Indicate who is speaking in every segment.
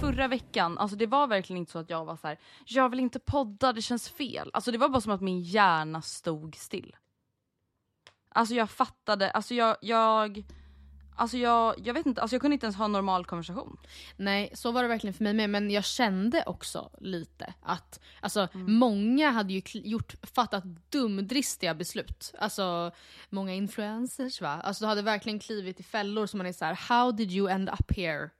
Speaker 1: Förra veckan, alltså det var verkligen inte så att jag var så här: jag vill inte podda, det känns fel. Alltså det var bara som att min hjärna stod still. Alltså jag fattade, alltså jag, jag Alltså jag, jag vet inte, alltså jag kunde inte ens ha en normal konversation.
Speaker 2: Nej, så var det verkligen för mig med. Men jag kände också lite att alltså, många hade ju gjort, fattat dumdristiga beslut. Alltså många influencers va? Alltså de hade verkligen klivit i fällor som man är så här: how did you end up here?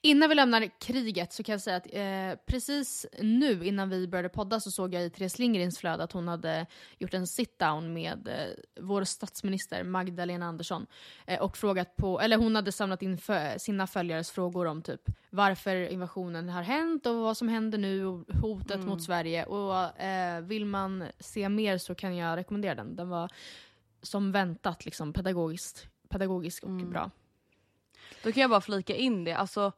Speaker 2: Innan vi lämnar kriget så kan jag säga att eh, precis nu innan vi började podda så såg jag i Therese Lindgrens flöde att hon hade gjort en sit-down med eh, vår statsminister Magdalena Andersson. Eh, och frågat på, eller hon hade samlat in fö- sina följares frågor om typ varför invasionen har hänt och vad som händer nu och hotet mot Sverige. Och eh, vill man se mer så kan jag rekommendera den. Den var som väntat liksom pedagogiskt, pedagogisk och bra.
Speaker 1: Då kan jag bara flika in det. Alltså,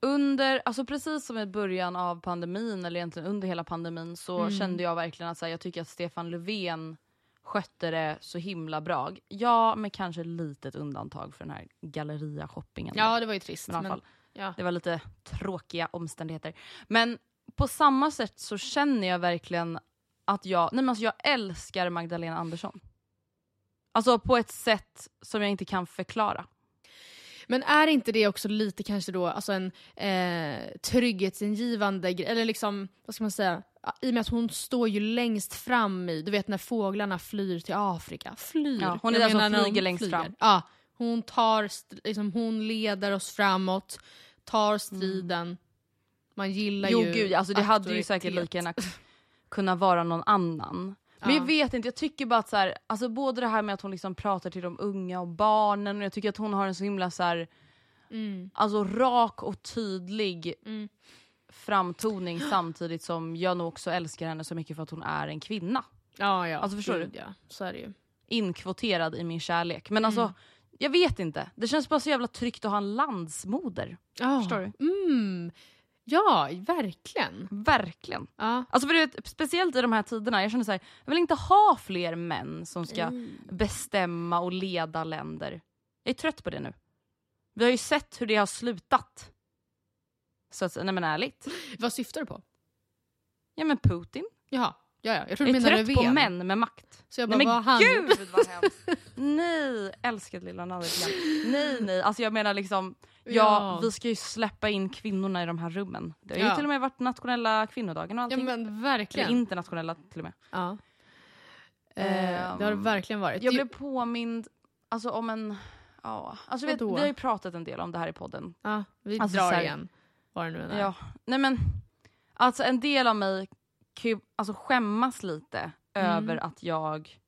Speaker 1: under, alltså precis som i början av pandemin, eller egentligen under hela pandemin, så
Speaker 2: Mm.
Speaker 1: kände jag verkligen att så här, jag tycker att Stefan Löfven skötte det så himla bra. Ja, med kanske litet undantag för den här galleria-shoppingen.
Speaker 2: Ja, det var ju trist.
Speaker 1: Men i alla
Speaker 2: Men,
Speaker 1: fall,
Speaker 2: ja.
Speaker 1: det var lite tråkiga omständigheter. Men på samma sätt så känner jag verkligen att jag, nej men alltså jag älskar Magdalena Andersson. Alltså på ett sätt som jag inte kan förklara.
Speaker 2: Men är inte det också lite kanske då alltså en eh, trygghetsingivande grej? Eller liksom, vad ska man säga? I och med att hon står ju längst fram i, du vet när fåglarna flyr till Afrika. Flyr!
Speaker 1: Ja, hon är den som flyger längst fram.
Speaker 2: Ja, hon tar, liksom, hon leder oss framåt, tar striden. Man gillar
Speaker 1: Jo
Speaker 2: ju
Speaker 1: gud, alltså det hade ju säkert lika gärna kunnat vara någon annan. Men
Speaker 2: Ja.
Speaker 1: jag vet inte, jag tycker bara att så här, alltså både det här med att hon liksom pratar till de unga och barnen och jag tycker att hon har en så himla så här,
Speaker 2: Mm.
Speaker 1: alltså rak och tydlig
Speaker 2: Mm.
Speaker 1: framtoning samtidigt som jag nog också älskar henne så mycket för att hon är en kvinna.
Speaker 2: Ja, ja.
Speaker 1: Alltså, förstår
Speaker 2: gud,
Speaker 1: du?
Speaker 2: Ja, så är det ju.
Speaker 1: Inkvoterad i min kärlek. Men alltså,
Speaker 2: Mm.
Speaker 1: jag vet inte. Det känns bara så jävla tryggt att ha en landsmoder.
Speaker 2: Ja.
Speaker 1: Förstår du?
Speaker 2: Mm. Ja, verkligen.
Speaker 1: Verkligen.
Speaker 2: Ja.
Speaker 1: Alltså för du vet, speciellt i de här tiderna, jag känner så här, jag vill inte ha fler män som ska
Speaker 2: Mm.
Speaker 1: bestämma och leda länder. Jag är trött på det nu. Vi har ju sett hur det har slutat. Så att, nej men ärligt.
Speaker 2: Vad syftar du på?
Speaker 1: Ja men Putin.
Speaker 2: Jaha, ja, ja. jag tror
Speaker 1: Jag
Speaker 2: du
Speaker 1: är
Speaker 2: menar
Speaker 1: trött
Speaker 2: Löfven.
Speaker 1: på män med makt.
Speaker 2: Så jag bara,
Speaker 1: nej
Speaker 2: vad
Speaker 1: men
Speaker 2: han
Speaker 1: gud vad hemskt. nej, älskat lilla Nadja. Nej nej, alltså jag menar liksom, ja,
Speaker 2: Ja.
Speaker 1: vi ska ju släppa in kvinnorna i de här rummen. Det har ju
Speaker 2: Ja.
Speaker 1: till och med varit nationella kvinnodagen och
Speaker 2: Ja
Speaker 1: allting.
Speaker 2: men verkligen.
Speaker 1: Eller internationella till och med.
Speaker 2: Ja. Eh, det har det
Speaker 1: Ehm,
Speaker 2: verkligen varit.
Speaker 1: Jag blev påmind alltså, om en... Ja, alltså, vet, vi har ju pratat en del om det här i podden.
Speaker 2: ja, vi
Speaker 1: alltså,
Speaker 2: drar
Speaker 1: här-
Speaker 2: igen. Vad det nu är.
Speaker 1: Ja, nej men alltså en del av mig kan ju alltså, skämmas lite
Speaker 2: Mm.
Speaker 1: över att jag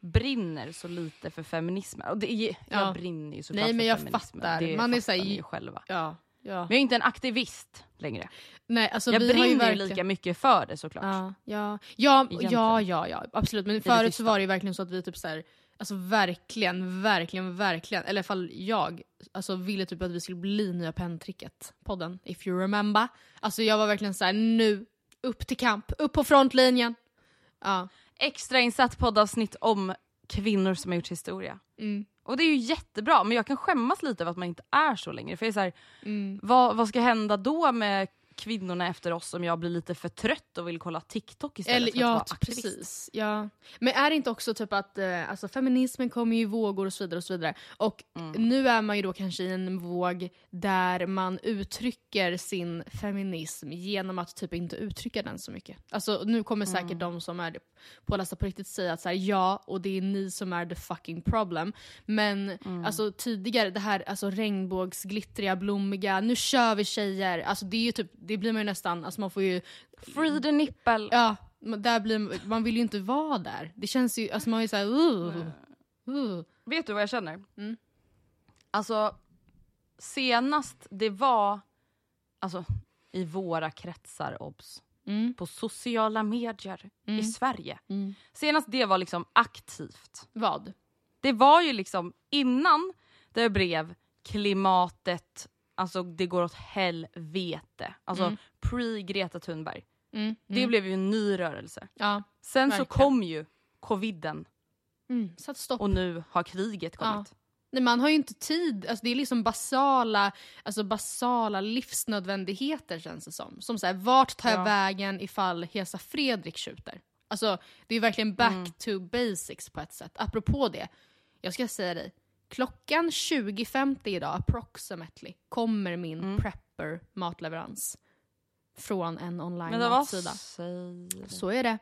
Speaker 1: brinner så lite för feminismen. Och det är, jag
Speaker 2: Ja.
Speaker 1: brinner ju såklart
Speaker 2: Nej, men
Speaker 1: för
Speaker 2: jag
Speaker 1: feminismen.
Speaker 2: fattar.
Speaker 1: Det
Speaker 2: Man är
Speaker 1: fattar
Speaker 2: så här-
Speaker 1: ni ju själva.
Speaker 2: Ja, ja.
Speaker 1: Men jag är inte en aktivist längre.
Speaker 2: Nej, alltså,
Speaker 1: jag brinner ju
Speaker 2: verkligen-
Speaker 1: lika mycket för det såklart.
Speaker 2: Ja, ja, ja, ja, ja, ja, absolut. Men förut så var det ju verkligen så att vi typ så här, alltså verkligen, verkligen, verkligen, eller i alla fall jag, alltså ville typ att vi skulle bli nya penntricket podden, if you remember. Alltså jag var verkligen så här: nu, upp till kamp, upp på frontlinjen. Ja.
Speaker 1: Extrainsatt poddavsnitt om kvinnor som har gjort historia.
Speaker 2: Mm.
Speaker 1: Och det är ju jättebra, men jag kan skämmas lite över att man inte är så längre. För jag är så här,
Speaker 2: Mm.
Speaker 1: vad, vad ska hända då med kvinnorna efter oss om jag blir lite för trött och vill kolla TikTok istället
Speaker 2: Eller,
Speaker 1: för att
Speaker 2: ja,
Speaker 1: vara aktivist?
Speaker 2: precis. Ja. Men är det inte också typ att eh, alltså, feminismen kommer i vågor och så vidare. Och så vidare. Och
Speaker 1: Mm.
Speaker 2: nu är man ju då kanske i en våg där man uttrycker sin feminism genom att typ inte uttrycka den så mycket. Alltså nu kommer
Speaker 1: Mm.
Speaker 2: säkert de som är pålästa på riktigt säga att så här, ja, och det är ni som är the fucking problem. Men
Speaker 1: Mm.
Speaker 2: alltså tidigare, det här alltså, regnbågsglittriga, blommiga, nu kör vi tjejer. Alltså det är ju typ, det blir man ju nästan, alltså man får ju
Speaker 1: Free the nipple.
Speaker 2: Ja, där blir, man vill ju inte vara där. Det känns ju, alltså man är ju såhär uh, uh.
Speaker 1: Vet du vad jag känner?
Speaker 2: Mm.
Speaker 1: Alltså, senast det var, alltså i våra kretsar, obs,
Speaker 2: Mm.
Speaker 1: på sociala medier i
Speaker 2: Mm.
Speaker 1: Sverige.
Speaker 2: Mm.
Speaker 1: Senast det var liksom aktivt.
Speaker 2: Vad?
Speaker 1: Det var ju liksom innan det blev klimatet, alltså det går åt helvete. Alltså
Speaker 2: Mm.
Speaker 1: pre-Greta Thunberg.
Speaker 2: Mm.
Speaker 1: Det
Speaker 2: Mm.
Speaker 1: blev ju en ny rörelse.
Speaker 2: Ja.
Speaker 1: Sen så
Speaker 2: Verkligen.
Speaker 1: kom ju coviden
Speaker 2: Mm.
Speaker 1: Och nu har kriget kommit.
Speaker 2: Nej, man har ju inte tid. Alltså, det är liksom basala, alltså basala livsnödvändigheter känns det som. Som så här, vart tar jag
Speaker 1: Ja.
Speaker 2: vägen ifall Hesa Fredrik skjuter? Alltså det är ju verkligen back
Speaker 1: Mm.
Speaker 2: to basics på ett sätt. Apropå det, jag ska säga dig. Klockan 20.50 idag, approximately, kommer min
Speaker 1: Mm.
Speaker 2: prepper matleverans. Från en online
Speaker 1: Men
Speaker 2: matsida. Så är det.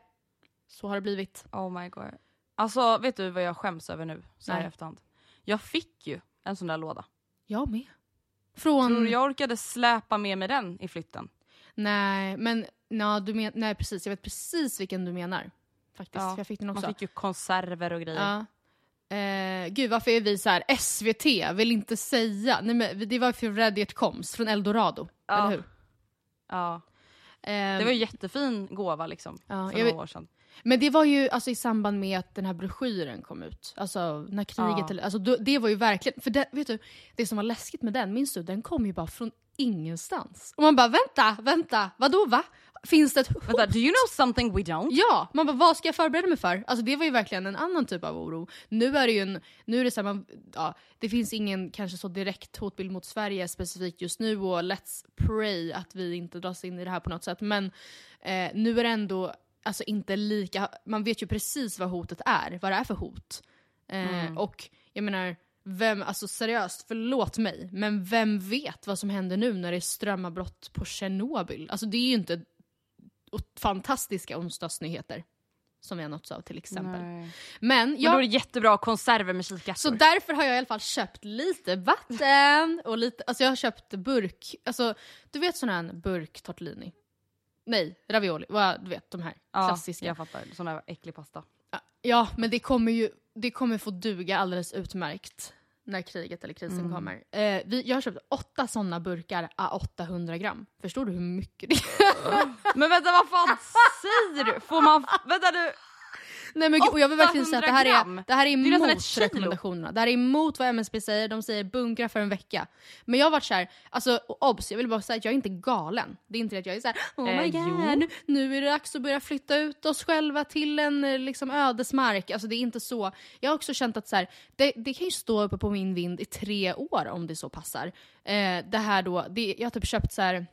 Speaker 2: Så har det blivit.
Speaker 1: Oh my god. Alltså vet du vad jag skäms över nu så här i efterhand? Jag fick ju en sån där låda.
Speaker 2: Jag med. Från...
Speaker 1: Tror du jag orkade släpa med mig den i flytten?
Speaker 2: Nej, men na, du men, nej, precis. Jag vet precis vilken du menar. Faktiskt.
Speaker 1: Ja,
Speaker 2: Jag fick den också.
Speaker 1: Man fick ju konserver och grejer.
Speaker 2: Ja. Eh, gud, varför är vi så här SVT vill inte säga. Nej, men det var för Reddit Coms från Eldorado.
Speaker 1: Ja.
Speaker 2: Eller hur?
Speaker 1: Ja.
Speaker 2: Eh,
Speaker 1: Det var ju jättefin gåva liksom.
Speaker 2: Ja,
Speaker 1: för några
Speaker 2: vet-
Speaker 1: år sedan.
Speaker 2: Men det var ju alltså, i samband med att den här broschyren kom ut. Alltså när kriget...
Speaker 1: Ja.
Speaker 2: Eller, alltså, det var ju verkligen... För det, vet du, det som var läskigt med den, minns du? Den kom ju bara från ingenstans. Och man bara vänta, vänta, vadå va? Finns det ett hot?
Speaker 1: Vänta, do you know something we don't?
Speaker 2: Ja, man bara vad ska jag förbereda mig för? Alltså det var ju verkligen en annan typ av oro. Nu är det ju en, nu är det så här, man, ja, det finns ingen kanske så direkt hotbild mot Sverige specifikt just nu och let's pray att vi inte dras in i det här på något sätt. Men eh, nu är det ändå alltså inte lika, man vet ju precis vad hotet är, vad det är för hot. Eh, Och jag menar, vem, alltså seriöst, förlåt mig, men vem vet vad som händer nu när det är strömavbrott på Tjernobyl? Alltså det är ju inte fantastiska onsdagsnyheter som vi har nåtts av till exempel.
Speaker 1: Nej.
Speaker 2: Men,
Speaker 1: Men då är det
Speaker 2: jag,
Speaker 1: jättebra konserver med kikärtor.
Speaker 2: så därför har jag i alla fall köpt lite vatten och lite, alltså jag har köpt burk, alltså du vet sån här burk tortellini? Nej, ravioli, du vet de här
Speaker 1: ja,
Speaker 2: klassiska.
Speaker 1: jag fattar. Sån där äcklig pasta.
Speaker 2: Ja, men det kommer ju det kommer få duga alldeles utmärkt när kriget eller krisen
Speaker 1: Mm.
Speaker 2: kommer. Eh, vi, jag har köpt åtta såna burkar a 800 gram. Förstår du hur mycket det är?
Speaker 1: Men vänta vad fan säger du? Får man... Vänta du.
Speaker 2: Nej men och jag vill verkligen säga att det här
Speaker 1: 800
Speaker 2: är, det här är
Speaker 1: är
Speaker 2: emot
Speaker 1: ett kilo.
Speaker 2: rekommendationerna. Det här är emot vad MSB säger, de säger bunkra för en vecka. Men jag har varit såhär, alltså obs, jag vill bara säga att jag är inte galen. Det är inte det att jag är såhär, oh my
Speaker 1: Eh,
Speaker 2: god, nu, nu är det dags att börja flytta ut oss själva till en eh, liksom, ödesmark. Alltså det är inte så. Jag har också känt att så här, det, det kan ju stå uppe på min vind i tre år om det så passar. Eh, det här då, det, jag har typ köpt så här,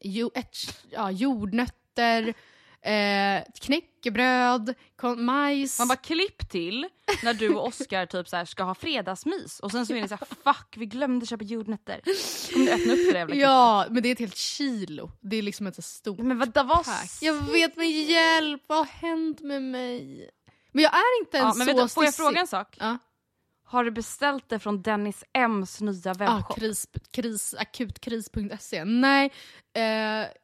Speaker 2: jo, ett, ja, jordnötter, eh, knäckebröd, majs.
Speaker 1: Man bara klipp till när du och Oskar typ så här ska ha fredagsmys och sen så är det så här fuck vi glömde köpa jordnötter. Kommer du öppna upp det där jävla
Speaker 2: Ja, men det är ett helt kilo. Det är liksom inte så stort.
Speaker 1: Men vad
Speaker 2: Tack. Jag vet med hjälp, vad har hänt med mig? Men jag är inte en
Speaker 1: ja,
Speaker 2: så
Speaker 1: men vänta, Får jag fråga en sak?
Speaker 2: Ja,
Speaker 1: Har du beställt det från Dennis M's nya
Speaker 2: ah,
Speaker 1: webbshop?
Speaker 2: kris, kris, akutkris.se. Nej, eh,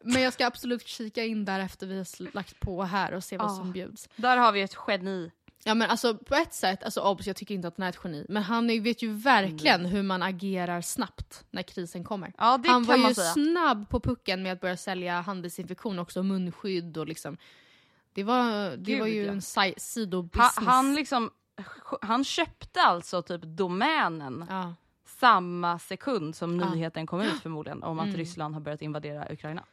Speaker 2: men jag ska absolut kika in där efter vi har lagt på här och se vad
Speaker 1: Ah.
Speaker 2: som bjuds.
Speaker 1: Där har vi ett geni.
Speaker 2: Ja men alltså på ett sätt, alltså obs, jag tycker inte att han är ett geni, men han vet ju verkligen hur man agerar snabbt när krisen kommer.
Speaker 1: Ja, det
Speaker 2: han var ju
Speaker 1: säga.
Speaker 2: snabb på pucken med att börja sälja handelsinfektion också, munskydd och liksom. Det var, det
Speaker 1: Gud,
Speaker 2: var ju
Speaker 1: ja.
Speaker 2: en si- sidobusiness.
Speaker 1: Han, han, liksom, han köpte alltså typ domänen
Speaker 2: ja.
Speaker 1: samma sekund som nyheten kom ut förmodligen om att
Speaker 2: Mm.
Speaker 1: Ryssland har börjat invadera Ukraina.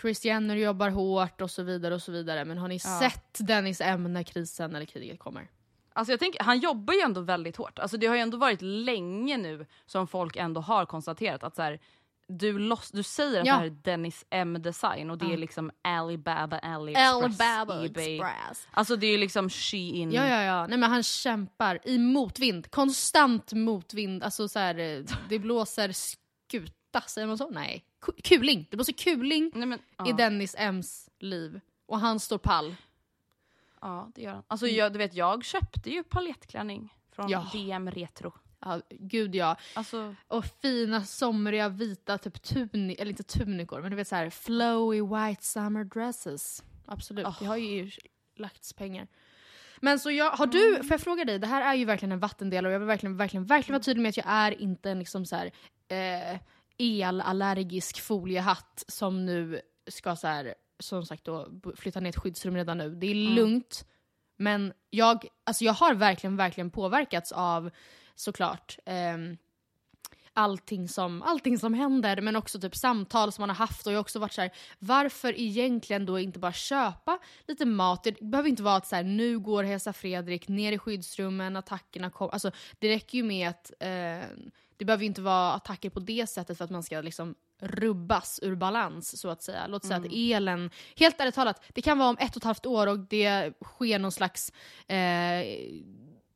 Speaker 2: Chris Jenner jobbar hårt och så vidare och så vidare, men har ni
Speaker 1: Ja.
Speaker 2: sett Dennis M när krisen eller kriget kommer?
Speaker 1: Alltså jag tänker, han jobbar ju ändå väldigt hårt. Alltså det har ju ändå varit länge nu som folk ändå har konstaterat att så här, du, loss, du säger att
Speaker 2: Ja.
Speaker 1: det här är Dennis M design och det
Speaker 2: Ja.
Speaker 1: är liksom Alibaba, AliExpress,
Speaker 2: Alibaba
Speaker 1: Ebay.
Speaker 2: Express.
Speaker 1: Alltså det är ju liksom Shein.
Speaker 2: Ja, ja, ja. Nej, men han kämpar i motvind. Konstant motvind. Alltså så här, eh, det blåser skuta, säger man så? Nej. Ku- Kuling. Det blåser kuling
Speaker 1: Nej, men, ja.
Speaker 2: i Dennis M's liv. Och han står pall.
Speaker 1: Ja det gör han. Alltså jag, du vet jag köpte ju paljettklänning från. DM Retro.
Speaker 2: Ja, gud ja.
Speaker 1: Alltså
Speaker 2: Och fina somriga vita typ tuni eller inte tunikor, men du vet så här flowy white summer dresses. Absolut,
Speaker 1: Oh.
Speaker 2: det har ju lagts pengar. Men så jag, har du, får jag fråga dig, det här är ju verkligen en vattendelare och jag vill verkligen, verkligen, verkligen vara tydlig med att jag är inte en liksom så här, eh, elallergisk foliehatt som nu ska så här, som sagt då flytta ner ett skyddsrum redan nu. Det är lugnt. Men jag, alltså jag har verkligen, verkligen påverkats av såklart ehm, allting som, allting som händer men också typ samtal som man har haft och jag har också varit så här: varför egentligen då inte bara köpa lite mat? Det behöver inte vara att så här, nu går Hesa Fredrik ner i skyddsrummen, attackerna kommer. Alltså, det räcker ju med att eh, det behöver inte vara attacker på det sättet för att man ska liksom rubbas ur balans så att säga. Låt säga att elen, helt ärligt talat, det kan vara om ett och ett halvt år och det sker någon slags eh,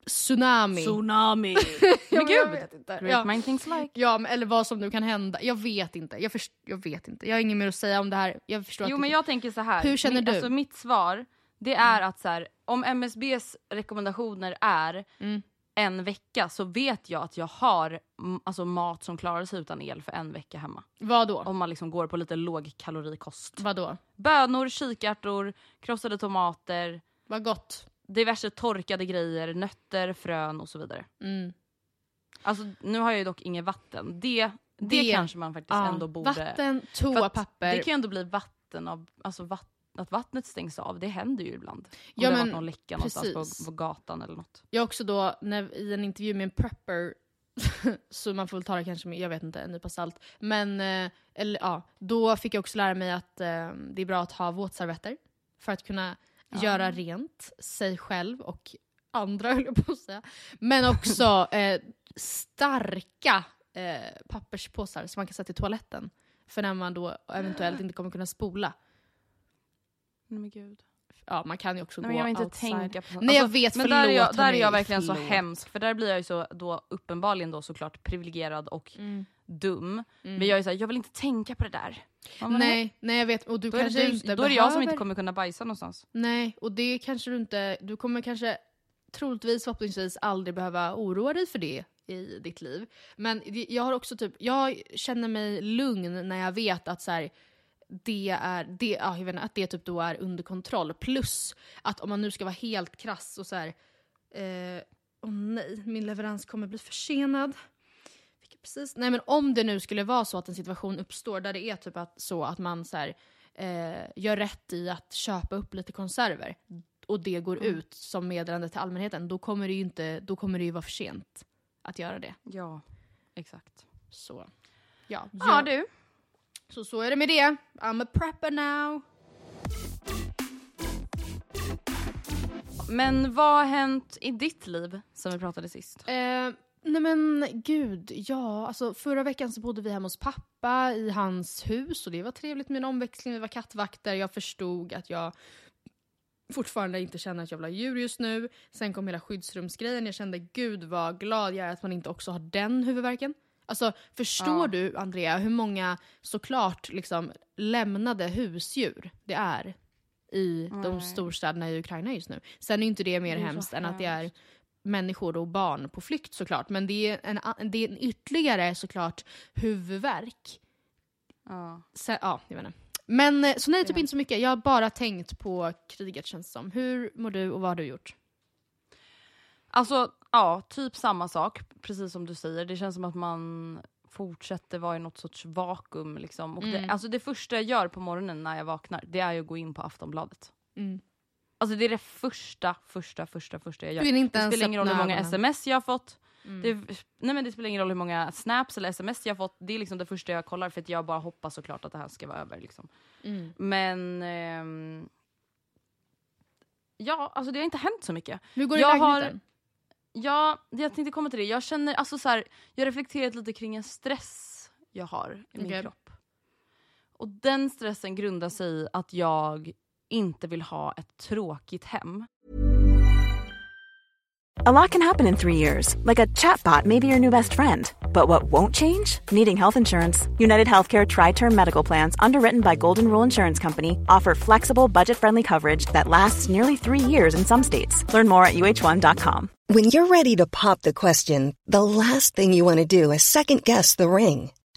Speaker 2: tsunami.
Speaker 1: Tsunami!
Speaker 2: Ja,
Speaker 1: Men
Speaker 2: men jag
Speaker 1: gud!
Speaker 2: vet inte.
Speaker 1: Great
Speaker 2: Ja.
Speaker 1: mind thinks like.
Speaker 2: Ja, men, eller vad som nu kan hända. Jag vet inte. Jag, först, jag vet inte. Jag har inget mer att säga om det här. Jag förstår
Speaker 1: Jo men jag tänker så här.
Speaker 2: Hur känner
Speaker 1: Min-
Speaker 2: du?
Speaker 1: Alltså, mitt svar det är att så här, om MSBs rekommendationer är
Speaker 2: Mm.
Speaker 1: en vecka så vet jag att jag har mm, alltså, mat som klarar sig utan el för en vecka hemma.
Speaker 2: Vad då?
Speaker 1: Om man liksom går på lite lågkalorikost.
Speaker 2: Vad då?
Speaker 1: Bönor, kikärtor, krossade tomater,
Speaker 2: Vad gott.
Speaker 1: Diverse torkade grejer, nötter, frön och så vidare.
Speaker 2: Mm.
Speaker 1: Alltså nu har jag ju dock inget vatten. Det, det,
Speaker 2: Det-
Speaker 1: kanske man faktiskt
Speaker 2: Ja.
Speaker 1: ändå borde...
Speaker 2: Vatten, toapapper.
Speaker 1: Det kan ju ändå bli vatten av, alltså vatt, att vattnet stängs av, det händer ju ibland. Om
Speaker 2: Ja,
Speaker 1: det har varit någon läcka någonstans på, på gatan eller något.
Speaker 2: Jag också då, när, i en intervju med en prepper, så man får väl ta det kanske med, jag vet inte, en nypa salt. Men, eh, eller ja, då fick jag också lära mig att eh, det är bra att ha våtservetter. För att kunna göra rent sig själv och andra höll jag på att säga. Men också eh, starka eh, papperspåsar som man kan sätta i toaletten. För när man då eventuellt inte kommer kunna spola.
Speaker 1: Nej men gud.
Speaker 2: Ja, man kan ju också
Speaker 1: Nej,
Speaker 2: gå
Speaker 1: jag inte
Speaker 2: outside.
Speaker 1: tänka på.
Speaker 2: Nej jag
Speaker 1: Alltså,
Speaker 2: vet,
Speaker 1: Men
Speaker 2: förlåt
Speaker 1: där är jag, där är jag verkligen så
Speaker 2: förlåt.
Speaker 1: hemsk, för där blir jag ju så då uppenbarligen då såklart privilegierad och
Speaker 2: Mm.
Speaker 1: Dum. Men jag är så här, jag vill inte tänka på det där. Ja,
Speaker 2: Nej, nej jag vet. Och du
Speaker 1: Då är,
Speaker 2: kanske
Speaker 1: det,
Speaker 2: inte
Speaker 1: då är det jag som inte
Speaker 2: behöver-
Speaker 1: kommer kunna bajsa någonstans.
Speaker 2: Nej, och det kanske du inte... Du kommer kanske troligtvis förhoppningsvis aldrig behöva oroa dig för det i ditt liv. Men jag har också typ, jag känner mig lugn när jag vet att så här, det är, det, ja, jag vet inte, att det typ då är under kontroll. Plus att om man nu ska vara helt krass och så här, eh, åh nej, min leverans kommer bli försenad. Precis. Nej men om det nu skulle vara så att en situation uppstår där det är typ att, så att man så här, eh, gör rätt i att köpa upp lite konserver och det går ut som meddelande till allmänheten, då kommer det ju inte, då kommer det ju vara för sent att göra det.
Speaker 1: Ja, exakt.
Speaker 2: Så, ja.
Speaker 1: Ja du.
Speaker 2: Så så är det med det. I'm a prepper now.
Speaker 1: Men vad har hänt i ditt liv sen vi pratade sist?
Speaker 2: Eh, nej men gud, ja. Alltså, förra veckan så bodde vi hemma hos pappa i hans hus och det var trevligt med en omväxling. Vi var kattvakter. Jag förstod att jag fortfarande inte känner att jag vill ha djur just nu. Sen kom hela skyddsrumsgrejen. Jag kände gud vad glad jag är att man inte också har den huvudvärken. Alltså förstår
Speaker 1: Ja.
Speaker 2: du Andrea hur många såklart liksom lämnade husdjur det är i de
Speaker 1: Nej.
Speaker 2: storstäderna i Ukraina just nu. Sen är inte det mer
Speaker 1: Det
Speaker 2: hemskt än att det är. Människor och barn på flykt såklart. Men det är en, det är en ytterligare såklart huvudvärk.
Speaker 1: Ja.
Speaker 2: Så, ja, jag vet inte. Men eh, så nej, typ inte så mycket. Jag har bara tänkt på kriget känns det som. Hur mår du och vad har du gjort?
Speaker 1: Alltså ja, typ samma sak, precis som du säger. Det känns som att man fortsätter vara i något sorts vakuum. Liksom. Och det,
Speaker 2: Mm.
Speaker 1: alltså det första jag gör på morgonen när jag vaknar, det är att gå in på Aftonbladet.
Speaker 2: Mm.
Speaker 1: Alltså det är det första, första, första, första jag gör.
Speaker 2: Du vill inte
Speaker 1: det spelar ingen roll hur många
Speaker 2: ögonen.
Speaker 1: sms jag har fått.
Speaker 2: Mm.
Speaker 1: Det, nej men det spelar ingen roll hur många snaps eller sms jag har fått. Det är liksom det första jag kollar för att jag bara hoppas såklart att det här ska vara över. Liksom.
Speaker 2: Mm.
Speaker 1: Men... ehm, ja, alltså det har inte hänt så mycket.
Speaker 2: Hur går det i
Speaker 1: Jag har-
Speaker 2: lägenheten?
Speaker 1: Ja, jag tänkte komma till det. Jag känner, alltså så här, jag har reflekterat lite kring en stress jag har i min
Speaker 2: Okej.
Speaker 1: kropp. Och den stressen grundar sig i att jag inte vill ha ett tråkigt hem.
Speaker 3: A lot can happen in three years, like a chatbot may be your new best friend. But what won't change? Needing health insurance. United Healthcare Tri Term Medical Plans, underwritten by Golden Rule Insurance Company, offer flexible, budget friendly coverage that lasts nearly three years in some states. Learn more at uh1.com.
Speaker 4: When you're ready to pop the question, the last thing you want to do is second guess the ring.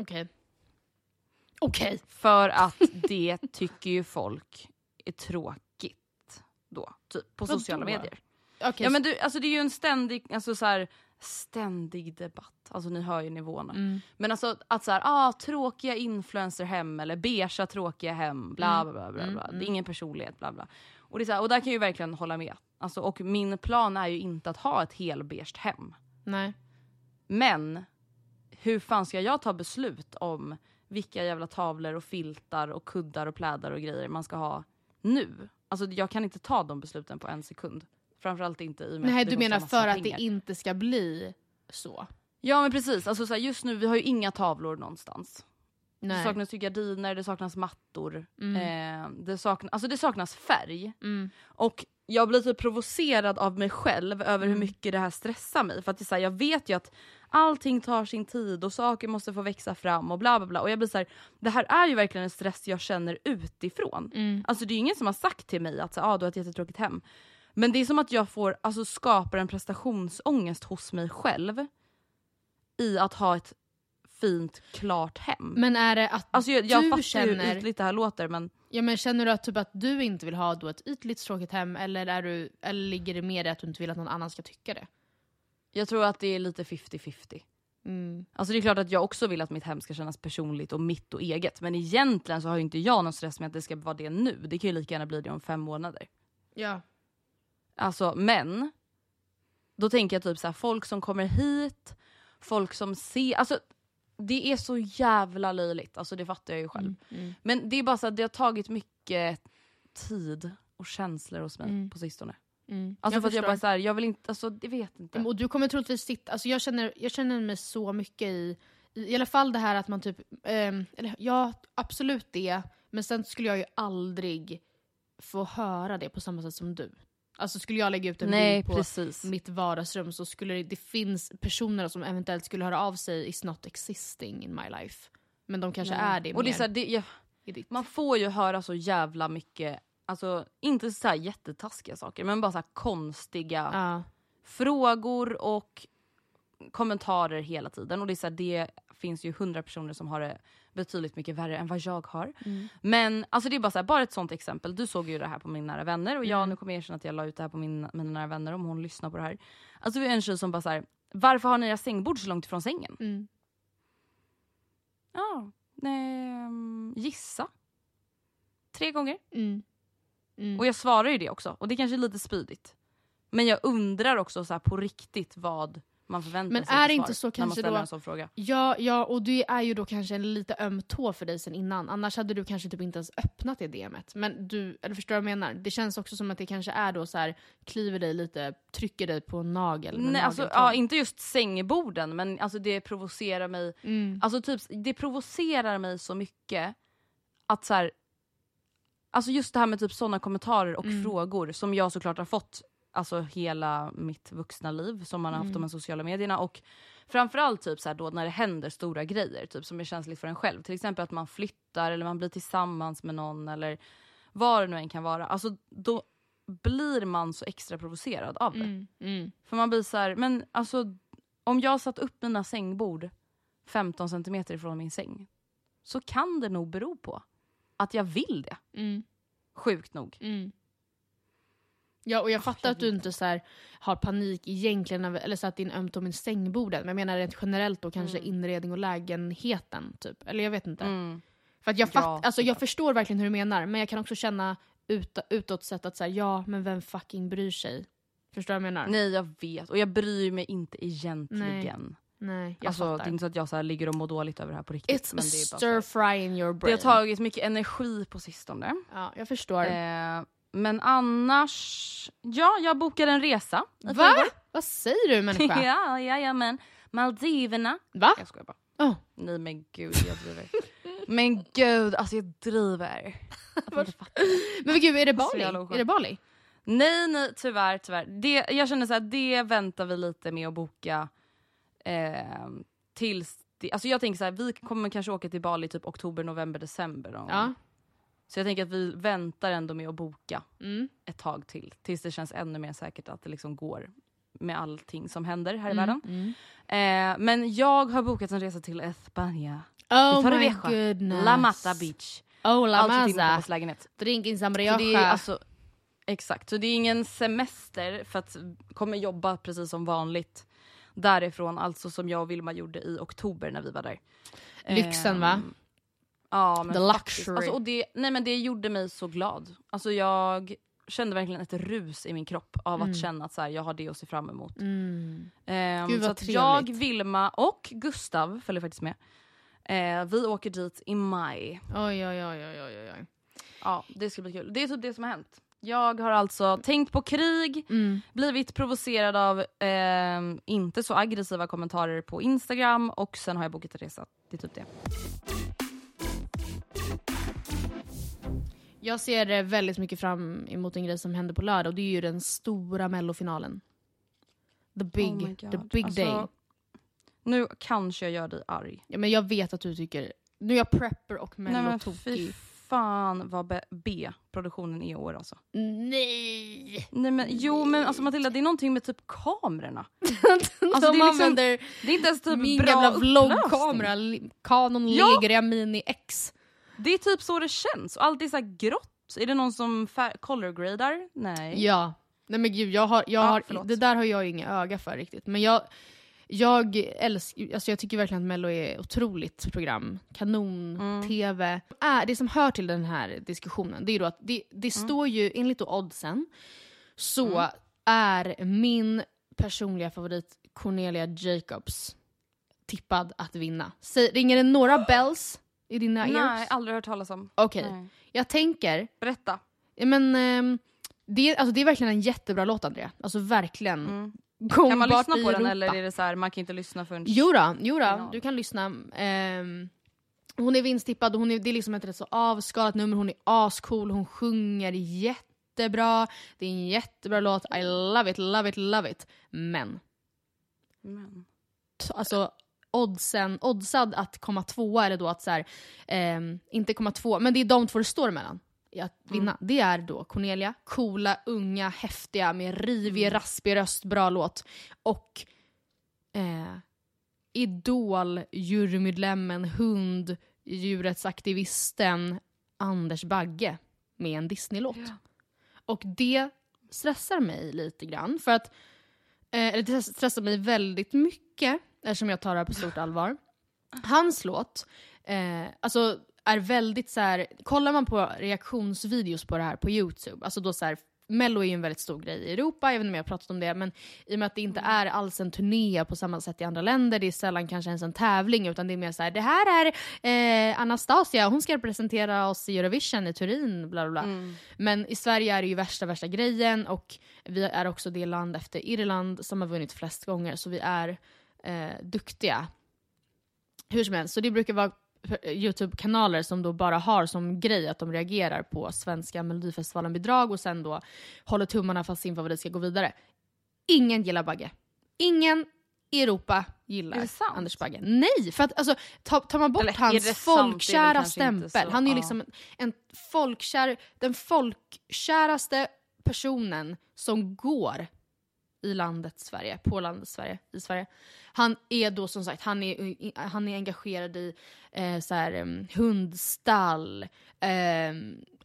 Speaker 2: Okej. Okej.
Speaker 1: För att det tycker ju folk är tråkigt då, typ på sociala medier.
Speaker 2: Okej,
Speaker 1: Ja men du, alltså det är ju en ständig, alltså så här, ständig debatt. Alltså ni hör ju nivåerna.
Speaker 2: Mm.
Speaker 1: Men alltså att så här, ah, tråkiga influencerhem eller beiga tråkiga hem, bla
Speaker 2: Mm.
Speaker 1: bla bla. bla, bla. Det är ingen personlighet, bla bla. Och, det är här, och där kan jag ju verkligen hålla med. Alltså, och min plan är ju inte att ha ett helbeige hem.
Speaker 2: Nej.
Speaker 1: Men hur fan ska jag ta beslut om vilka jävla tavlor och filtar och kuddar och plädar och grejer man ska ha nu? Alltså jag kan inte ta de besluten på en sekund. Framförallt inte i och med
Speaker 2: Nej
Speaker 1: att det
Speaker 2: du menar för att
Speaker 1: pengar.
Speaker 2: det inte ska bli så?
Speaker 1: Ja men precis, alltså, så här, just nu vi har ju inga tavlor någonstans. Det
Speaker 2: Nej.
Speaker 1: saknas ju gardiner, det saknas mattor.
Speaker 2: Mm.
Speaker 1: Eh, det, saknas, alltså det saknas färg.
Speaker 2: Mm.
Speaker 1: Och jag blir typ provocerad av mig själv över
Speaker 2: Mm.
Speaker 1: hur mycket det här stressar mig. För att det är så här, jag vet ju att allting tar sin tid och saker måste få växa fram och bla bla bla. Och jag blir så här, det här är ju verkligen en stress jag känner utifrån.
Speaker 2: Mm.
Speaker 1: Alltså det är ju ingen som har sagt till mig att så, ah, du har ett jättetråkigt hem. Men det är som att jag får, alltså skapar en prestationsångest hos mig själv i att ha ett fint, klart hem.
Speaker 2: Men är det att
Speaker 1: alltså jag, jag
Speaker 2: du känner...
Speaker 1: hur ytligt det här låter men
Speaker 2: Ja, men känner du att, typ att du inte vill ha då ett ytligt tråkigt hem eller, är du, eller ligger det mer i att du inte vill att någon annan ska tycka det?
Speaker 1: jag tror att det är lite 50-50.
Speaker 2: Mm.
Speaker 1: Alltså det är klart att jag också vill att mitt hem ska kännas personligt och mitt och eget. Men egentligen så har ju inte jag någon stress med att det ska vara det nu. Det kan ju lika gärna bli det om fem månader.
Speaker 2: Ja.
Speaker 1: Alltså men. Då tänker jag typ så här, folk som kommer hit, folk som ser, alltså det är så jävla löjligt. Alltså det fattar jag ju själv.
Speaker 2: Mm.
Speaker 1: Men det är bara så att det har tagit mycket tid och känslor hos mig
Speaker 2: Mm.
Speaker 1: på sistone.
Speaker 2: Mm.
Speaker 1: Alltså
Speaker 2: jag
Speaker 1: för att jag bara så här, jag vill inte, alltså jag vet inte.
Speaker 2: Och du kommer troligtvis sitta, alltså jag känner, jag känner mig så mycket i, i, i alla fall det här att man typ, ehm, eller ja absolut det, men sen skulle jag ju aldrig få höra det på samma sätt som du. Alltså skulle jag lägga ut en
Speaker 1: Nej
Speaker 2: bild på
Speaker 1: precis.
Speaker 2: mitt vardagsrum så skulle det, det finns personer som eventuellt skulle höra av sig is not existing in my life. Men de kanske
Speaker 1: Nej.
Speaker 2: är det
Speaker 1: Och det är
Speaker 2: mer
Speaker 1: så här, det,
Speaker 2: ditt.
Speaker 1: Man får ju höra så jävla mycket, alltså inte så här jättetaskiga saker men bara så konstiga
Speaker 2: Ja.
Speaker 1: frågor och kommentarer hela tiden och det, är så här, det finns ju hundra personer som har det betydligt mycket värre än vad jag har.
Speaker 2: Mm.
Speaker 1: Men alltså det är bara, så här, bara ett sånt exempel. Du såg ju det här på min nära vänner och jag,
Speaker 2: Mm.
Speaker 1: nu kommer jag erkänna att jag la ut det här på min, mina nära vänner om hon lyssnar på det här. Alltså det är en tjej som bara så här, varför har ni era sängbord så långt ifrån sängen?
Speaker 2: Mm.
Speaker 1: Ja, ehm, gissa. Tre gånger.
Speaker 2: Mm. Mm.
Speaker 1: Och jag svarar ju det också. Och det kanske är lite spydigt. Men jag undrar också så på riktigt vad man förväntar
Speaker 2: Men
Speaker 1: sig
Speaker 2: är det inte så
Speaker 1: när man
Speaker 2: kanske
Speaker 1: ställer
Speaker 2: då-
Speaker 1: en sån fråga.
Speaker 2: Ja, ja, och det är ju då kanske en lite öm tå för dig sen innan. Annars hade du kanske typ inte ens öppnat det DMet. Men du, eller förstår du vad jag menar? Det känns också som att det kanske är då så här kliver dig lite, trycker dig på en nagel.
Speaker 1: Nej, alltså, ja, inte just sängborden men alltså, det provocerar mig.
Speaker 2: Mm.
Speaker 1: Alltså, typ, det provocerar mig så mycket att så här, Alltså just det här med typ såna kommentarer och
Speaker 2: Mm.
Speaker 1: frågor som jag såklart har fått alltså hela mitt vuxna liv som man har haft
Speaker 2: Mm.
Speaker 1: de sociala medierna och framförallt typ så då när det händer stora grejer typ som är känsligt för en själv. Till exempel att man flyttar eller man blir tillsammans med någon eller vad det nu än kan vara. Alltså då blir man så extra provocerad av det.
Speaker 2: Mm. Mm.
Speaker 1: För man blir så här, men alltså om jag satt upp mina sängbord 15 centimeter ifrån min säng så kan det nog bero på att jag vill det.
Speaker 2: Mm.
Speaker 1: Sjukt nog.
Speaker 2: Mm. Ja, och jag fattar att du inte så här, har panik egentligen, eller så att din ömt om sängbordet. Men jag menar rent generellt då kanske inredning och lägenheten. Typ. Eller jag vet inte.
Speaker 1: Mm.
Speaker 2: För att jag,
Speaker 1: Ja,
Speaker 2: fatt, alltså, jag förstår verkligen hur du menar, men jag kan också känna ut, utåt sett att så här, ja, men vem fucking bryr sig? Förstår du vad jag menar?
Speaker 1: Nej jag vet och jag bryr mig inte egentligen.
Speaker 2: Nej, jag
Speaker 1: Alltså, det är inte så att jag så ligger och mår dåligt över det här på riktigt.
Speaker 2: It's
Speaker 1: men det, är bara så
Speaker 2: stir fry in your
Speaker 1: det
Speaker 2: brain.
Speaker 1: har tagit mycket energi på sistone.
Speaker 2: Ja, jag förstår.
Speaker 1: Eh, men annars, ja jag bokade en resa.
Speaker 2: Va? Vad säger du människa?
Speaker 1: ja, ja, ja men Maldiverna.
Speaker 2: Va?
Speaker 1: Jag skojar bara.
Speaker 2: Oh.
Speaker 1: Nej men gud jag driver. men gud alltså jag driver. Fattar.
Speaker 2: Men gud, är det Bali? Är det Bali?
Speaker 1: Nej nej tyvärr tyvärr. Det, jag känner så här, det väntar vi lite med att boka eh, tills det, alltså jag tänker så här, vi kommer kanske åka till Bali typ oktober, november, december gång.
Speaker 2: Ja.
Speaker 1: Så jag tänker att vi väntar ändå med att boka
Speaker 2: Mm.
Speaker 1: ett tag till. Tills det känns ännu mer säkert att det liksom går med allting som händer här i
Speaker 2: Mm.
Speaker 1: världen. Eh, men jag har bokat en resa till España.
Speaker 2: Oh
Speaker 1: det
Speaker 2: my goodness.
Speaker 1: La Mata Beach.
Speaker 2: Oh la
Speaker 1: Alltså din
Speaker 2: masa.
Speaker 1: pappas lägenhet.
Speaker 2: Drinking some
Speaker 1: Så
Speaker 2: rioja.
Speaker 1: det är alltså, exakt, så det är ingen semester för att kommer jobba precis som vanligt därifrån, alltså som jag och Vilma gjorde i oktober när vi var där.
Speaker 2: Lyxen, va?
Speaker 1: Ja
Speaker 2: The luxury.
Speaker 1: Alltså, och det, nej men det gjorde mig så glad. Alltså jag kände verkligen ett rus i min kropp av att känna att så här, jag har det att se fram emot.
Speaker 2: Mm.
Speaker 1: Ehm,
Speaker 2: Gud,
Speaker 1: så att
Speaker 2: trevligt.
Speaker 1: jag, Vilma och Gustav följer faktiskt med. Eh, vi åker dit i maj.
Speaker 2: Oj, oj, oj, oj, oj, oj.
Speaker 1: Ja, det ska bli kul. Det är typ det som har hänt. Jag har alltså tänkt på krig,
Speaker 2: Mm.
Speaker 1: blivit provocerad av ehm, inte så aggressiva kommentarer på Instagram och sen har jag bokat en resa. Det är typ det.
Speaker 2: Jag ser väldigt mycket fram emot en grej som händer på lördag och det är ju den stora mellofinalen. The big,
Speaker 1: Oh
Speaker 2: the big
Speaker 1: Alltså,
Speaker 2: day.
Speaker 1: Nu kanske jag gör dig arg.
Speaker 2: Ja, men jag vet att du tycker... Nu är jag prepper och mellotokig.
Speaker 1: fan vad B- B-produktionen är i år alltså.
Speaker 2: Nej!
Speaker 1: Nej men jo men alltså Matilda det är någonting med typ kamerorna.
Speaker 2: De
Speaker 1: det är liksom
Speaker 2: använder
Speaker 1: Det är inte ens typ
Speaker 2: min
Speaker 1: bra
Speaker 2: gamla vloggkamera, Canon
Speaker 1: Ja.
Speaker 2: Legeria Mini X.
Speaker 1: Det är typ så det känns och allt är så grått. Är det någon som fär- color gradar? Nej.
Speaker 2: Ja. Nej men gud, jag har, jag
Speaker 1: Ja,
Speaker 2: har, det där har jag ju inga öga för riktigt. Men jag, jag älskar, alltså jag tycker verkligen att Mello är ett otroligt program. Kanon,
Speaker 1: Mm.
Speaker 2: TV. Äh, det som hör till den här diskussionen, det är då att det, det
Speaker 1: Mm.
Speaker 2: står ju, enligt då oddsen, så är min personliga favorit Cornelia Jacobs tippad att vinna. Säg, ringer det några bells i dina
Speaker 1: Nej,
Speaker 2: ears?
Speaker 1: aldrig hört talas om.
Speaker 2: Okej,
Speaker 1: Nej.
Speaker 2: jag tänker
Speaker 1: Berätta.
Speaker 2: Men, ehm, det, alltså, det är verkligen en jättebra låt Andrea. Alltså verkligen.
Speaker 1: Mm. Kan man lyssna på den eller är det så här, man kan inte lyssna förrän...
Speaker 2: Jodå, jodå du kan lyssna. Ehm, hon är vinsttippad och hon är, det är liksom ett rätt så avskalat nummer. Hon är ascool, hon sjunger jättebra. Det är en jättebra låt. I love it, love it, love it. Men,
Speaker 1: Men.
Speaker 2: alltså oddsen, oddsad att komma tvåa är det då att så här, ehm, inte komma tvåa, men det är de två det står emellan i att vinna. Det är då Cornelia, coola, unga, häftiga med rivig, raspig röst, bra låt. Och eh, idol-jurymedlemmen, hund, djurrättsaktivisten Anders Bagge med en Disney-låt. Och det stressar mig lite grann. För att, eh, eller det stressar mig väldigt mycket eftersom jag tar det här på stort allvar. Hans låt, eh, alltså är väldigt så här, kollar man på reaktionsvideos på det här på YouTube, alltså då så här, Mello är ju en väldigt stor grej i Europa, inte om jag har pratat om det, men i och med att det inte är alls en turné på samma sätt i andra länder, det är sällan kanske ens en tävling, utan det är mer så här, det här är eh, Anastasia, hon ska representera oss i Eurovision i Turin, bla bla bla.
Speaker 1: Mm.
Speaker 2: Men i Sverige är det ju värsta, värsta grejen, och vi är också det land efter Irland som har vunnit flest gånger, så vi är eh, duktiga. Hur som helst, så det brukar vara Youtube-kanaler som då bara har som grej att de reagerar på svenska melodifestivalen-bidrag och sen då håller tummarna för att sin favorit ska gå vidare. Ingen gillar Bagge. Ingen i Europa gillar? Anders Bagge. Nej! För att alltså, tar, tar man bort
Speaker 1: Eller
Speaker 2: hans folkkära stämpel, han är ju liksom en, en folkkär, den folkkäraste personen som går i landet Sverige, på landet Sverige, i Sverige. Han är då som sagt, han är, han är engagerad i eh, så här, um, hundstall, eh,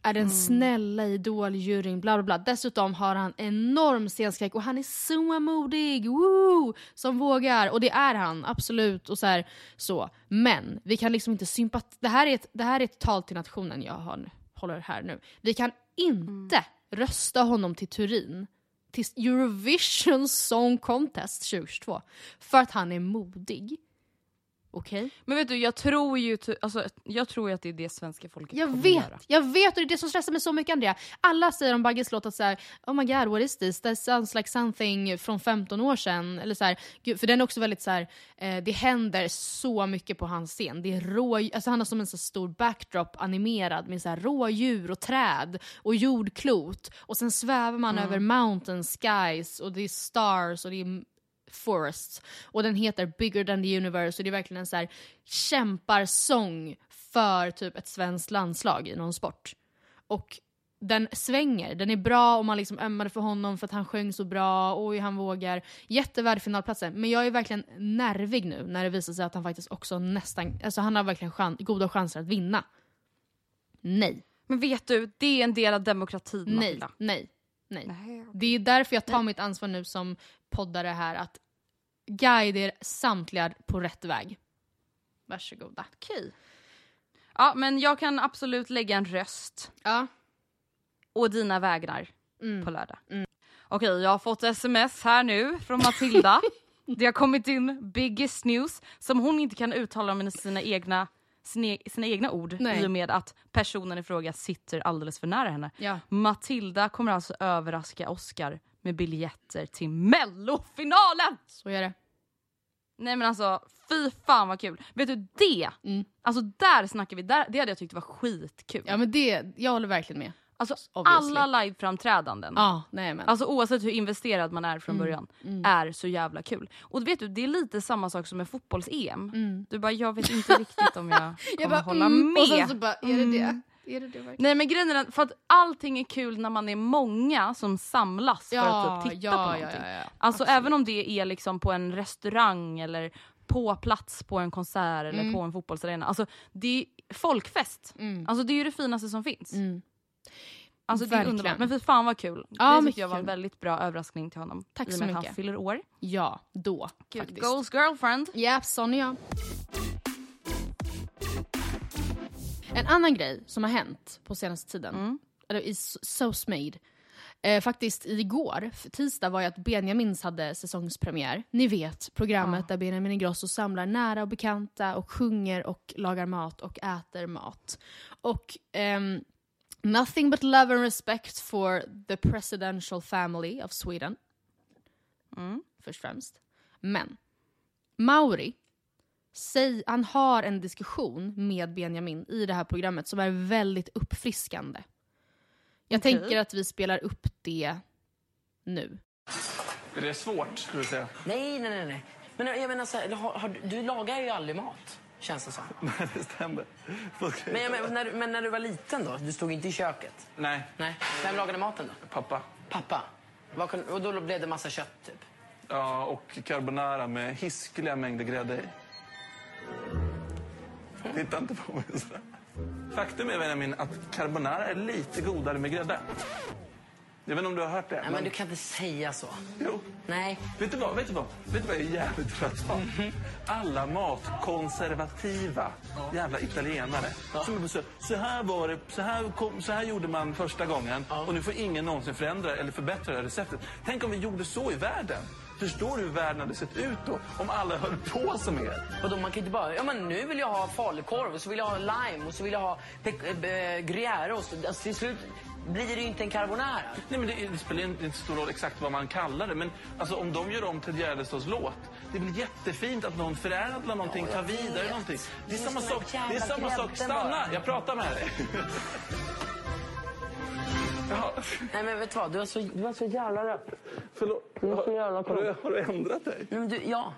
Speaker 2: är den snälla idoljuryn, bla bla bla. Dessutom har han enorm scenskräck och han är så modig, woo, som vågar. Och det är han, absolut. Och så, här, så. Men vi kan liksom inte sympatisera, det, här är ett- det här är ett tal till nationen jag har, håller här nu. Vi kan inte rösta honom till Turin till Eurovision Song Contest 2022 för att han är modig. Okej?
Speaker 1: Men vet du, jag tror ju alltså, jag tror att det är det svenska folket
Speaker 2: Jag vet,
Speaker 1: göra.
Speaker 2: jag vet och det är det som stressar mig så mycket Andrea. Alla säger om Bagges låt att så här, oh my god what is this? That sounds like something från 15 år sedan. Eller så här, för den är också väldigt så här, eh, det händer så mycket på hans scen. Det är rå, alltså han har som en så stor backdrop animerad med så här rådjur och träd och jordklot. Och sen svävar man över mountain skies och det är stars och det är Forests. Och den heter Bigger than the universe och det är verkligen en så här kämparsång för typ ett svenskt landslag i någon sport. Och den svänger, den är bra och man liksom ömmade för honom för att han sjöng så bra, oj han vågar. Jättevärd finalplatsen, men jag är verkligen nervig nu när det visar sig att han faktiskt också nästan, alltså han har verkligen chan- goda chanser att vinna. Nej,
Speaker 1: Men vet du, det är en del av demokratin
Speaker 2: nej,
Speaker 1: Matilda.
Speaker 2: nej, nej.
Speaker 1: Nej.
Speaker 2: Det är därför jag tar mitt ansvar nu som poddare här att guida er samtliga på rätt väg. Varsågoda.
Speaker 1: Okej. Ja, men jag kan absolut lägga en röst
Speaker 2: Ja.
Speaker 1: och dina vägnar
Speaker 2: Mm.
Speaker 1: på lördag. Okej, jag har fått sms här nu från Matilda. det har kommit in biggest news som hon inte kan uttala med sina egna, sina, sina egna ord
Speaker 2: Nej.
Speaker 1: i och med att personen i fråga sitter alldeles för nära henne.
Speaker 2: Ja.
Speaker 1: Matilda kommer alltså överraska Oscar med biljetter till mellofinalen!
Speaker 2: Så är det.
Speaker 1: Nej men alltså, fy fan vad kul. Vet du det,
Speaker 2: Mm.
Speaker 1: alltså där snackar vi, där, det hade jag tyckt var skitkul.
Speaker 2: Ja men det, jag håller verkligen med.
Speaker 1: Alltså
Speaker 2: obviously.
Speaker 1: alla liveframträdanden,
Speaker 2: Ja, nej men.
Speaker 1: alltså oavsett hur investerad man är från
Speaker 2: Mm.
Speaker 1: början, är så jävla kul. Och vet du, det är lite samma sak som med fotbolls-EM.
Speaker 2: Mm.
Speaker 1: Du bara, jag vet inte riktigt om jag kommer
Speaker 2: jag bara,
Speaker 1: hålla
Speaker 2: mm,
Speaker 1: med.
Speaker 2: Och sen så bara, är det det?
Speaker 1: Mm.
Speaker 2: Är det det verkligen?
Speaker 1: Nej men grejen är för att allting är kul när man är många som samlas för att typ titta
Speaker 2: ja,
Speaker 1: på
Speaker 2: ja,
Speaker 1: någonting.
Speaker 2: ja, ja.
Speaker 1: Alltså
Speaker 2: Absolut.
Speaker 1: även om det är liksom på en restaurang eller på plats på en konsert eller
Speaker 2: Mm.
Speaker 1: på en fotbollsarena. Alltså det är folkfest.
Speaker 2: Mm.
Speaker 1: Alltså det är ju det finaste som finns. Alltså det är underbart. Men fy fan vad kul.
Speaker 2: Ja,
Speaker 1: det tyckte
Speaker 2: mycket
Speaker 1: jag var en väldigt bra överraskning till honom.
Speaker 2: Tack
Speaker 1: I och
Speaker 2: så
Speaker 1: med att
Speaker 2: mycket.
Speaker 1: han fyller år.
Speaker 2: Ja, då faktiskt.
Speaker 1: Goals girlfriend.
Speaker 2: Ja, sån är jag. En annan grej som har hänt på senaste tiden,
Speaker 1: Mm.
Speaker 2: eller i Sauce Made, eh, faktiskt igår, tisdag, var ju att Benjamins hade säsongspremiär. Ni vet, programmet där Benjamin Ingrosso samlar nära och bekanta och sjunger och lagar mat och äter mat. Och ehm, nothing but love and respect for the presidential family of Sweden.
Speaker 1: Mm.
Speaker 2: Först och främst. Men Mauri, säg, han har en diskussion med Benjamin i det här programmet som är väldigt uppfriskande. Jag
Speaker 1: Okej.
Speaker 2: tänker att vi spelar upp det nu.
Speaker 5: Är det svårt, skulle du säga?
Speaker 6: Nej, nej, nej. nej. Men jag menar så här, har, har, du- du lagar ju aldrig mat, känns det som.
Speaker 5: Nej, det stämmer. Jag
Speaker 6: Men, menar, när, du- men när du var liten då? Du stod inte i köket?
Speaker 5: Nej,
Speaker 6: Nej. Vem lagade maten då?
Speaker 5: pappa.
Speaker 6: Pappa? Och då blev det massa kött, typ?
Speaker 5: Ja, och carbonara med hiskeliga mängder grädde i. Titta inte på mig sådär. Faktum är Benjamin att carbonara är lite godare med grädde. Jag vet inte om du har hört det.
Speaker 6: Nej, men du kan inte säga så.
Speaker 5: Jo.
Speaker 6: Nej.
Speaker 5: Vet du vad? Vet du vad? Vet du vad jag är jävligt trött på? Alla matkonservativa jävla italienare. Som är på så, så här var det, så här, kom, så här gjorde man första gången och nu får ingen någonsin förändra eller förbättra det här receptet. Tänk om vi gjorde så i världen. Förstår du hur världen hade sett ut då? Om alla höll på som er.
Speaker 6: Vadå, man kan inte bara... Ja, men nu vill jag ha falukorv, och så vill jag ha lime och så vill jag ha äh, gruyèreost. Alltså, till slut blir det ju inte en carbonara.
Speaker 5: Nej, men det, det spelar inte stor roll exakt vad man kallar det. Men alltså, om de gör om till Gärdestads låt, det väl jättefint att någon förädlar någonting, tar vidare någonting. Det är samma sak. Det är samma sak. Stanna!
Speaker 6: bara.
Speaker 5: Jag pratar med dig. Ja,
Speaker 6: Nej, men vet du vad? Du har så, du har så jävla rätt.
Speaker 5: förlåt.
Speaker 6: Du är så jävla
Speaker 5: Har, du, har du ändrat dig?
Speaker 6: Nej, men du, ja.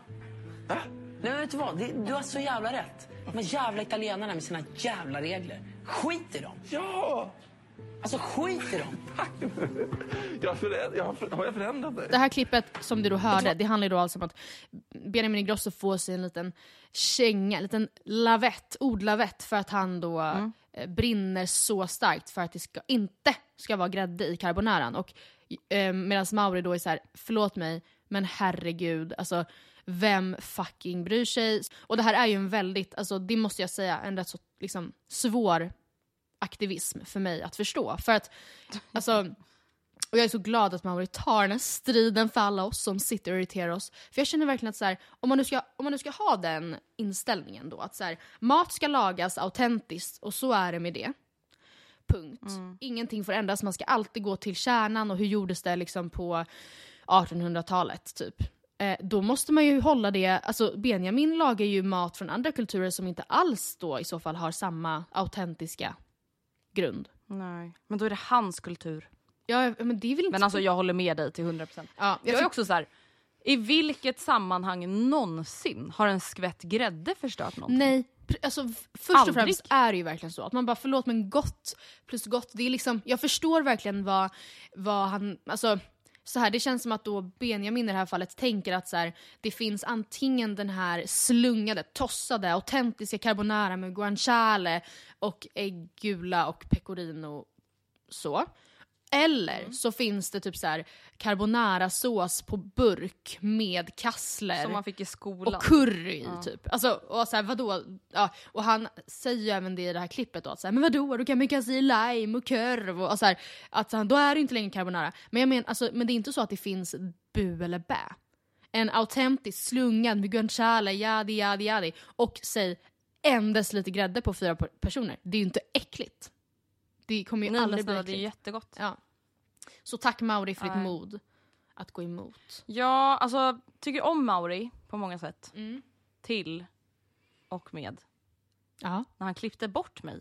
Speaker 5: Va?
Speaker 6: Nej, men vet du vad? Det, du har så jävla rätt. De jävla italienarna med sina jävla regler. Skit i dem.
Speaker 5: Ja!
Speaker 6: Alltså, skit i dem.
Speaker 5: Jag har, föränd- jag har, för- har jag förändrat dig?
Speaker 2: Det här klippet som du då hörde, det handlar ju då alltså om att Benjamin Ingrosso får sig en liten känga, en liten lavett, ordlavett för att han då eh, brinner så starkt för att det ska, inte ska vara grädde i carbonaran. Och eh, medan Mauri då är så här: förlåt mig, men herregud, alltså vem fucking bryr sig? Och det här är ju en väldigt, alltså det måste jag säga, en rätt så liksom svår aktivism för mig att förstå. För att, alltså och jag är så glad att Mauri tar den här striden för alla oss som sitter och irriterar oss. För jag känner verkligen att så här, om, man nu ska, om man nu ska ha den inställningen då, att så här, mat ska lagas autentiskt och så är det med det. Punkt. Ingenting får ändras, man ska alltid gå till kärnan och hur gjordes det liksom på 1800-talet typ. Eh, då måste man ju hålla det, alltså Benjamin lagar ju mat från andra kulturer som inte alls då i så fall har samma autentiska grund.
Speaker 1: Nej. Men då är det hans kultur.
Speaker 2: Ja, men det är väl inte...
Speaker 1: Men alltså jag håller med dig till 100%.
Speaker 2: ja,
Speaker 1: Jag är
Speaker 2: tyck-
Speaker 1: också så här. i vilket sammanhang någonsin har en skvätt grädde förstört någonting?
Speaker 2: Nej, alltså först
Speaker 1: Aldrig.
Speaker 2: och främst är det ju verkligen så att man bara förlåt men gott plus gott, det är liksom, jag förstår verkligen vad, vad han, alltså så här, det känns som att då Benjamin i det här fallet tänker att så här, det finns antingen den här slungade, tossade, autentiska carbonara med guanciale och äggula och pecorino så. Eller
Speaker 1: Mm.
Speaker 2: så finns det typ så här carbonara-sås på burk med kassler
Speaker 1: Som man fick i skolan.
Speaker 2: och curry i typ. Alltså, och så här, vadå? Ja, och han säger ju även det i det här klippet då, att så här, men vadå, du kan mycket i lime och kurv och, och så här, att han, då är det inte längre carbonara. Men jag men, alltså, men det är inte så att det finns bu eller bä. En autentisk slungad med guanciale, jadi jadi jadi och säg en deciliter grädde på fyra per- personer. Det är ju inte äckligt. Det kommer ju
Speaker 1: Nej,
Speaker 2: aldrig bli
Speaker 1: snälla, det är
Speaker 2: äckligt.
Speaker 1: jättegott.
Speaker 2: Ja. Så tack Mauri för ditt
Speaker 1: Nej.
Speaker 2: mod att gå emot.
Speaker 1: Ja, alltså tycker om Mauri på många sätt.
Speaker 2: Mm.
Speaker 1: Till och med
Speaker 2: Ja.
Speaker 1: när han klippte bort mig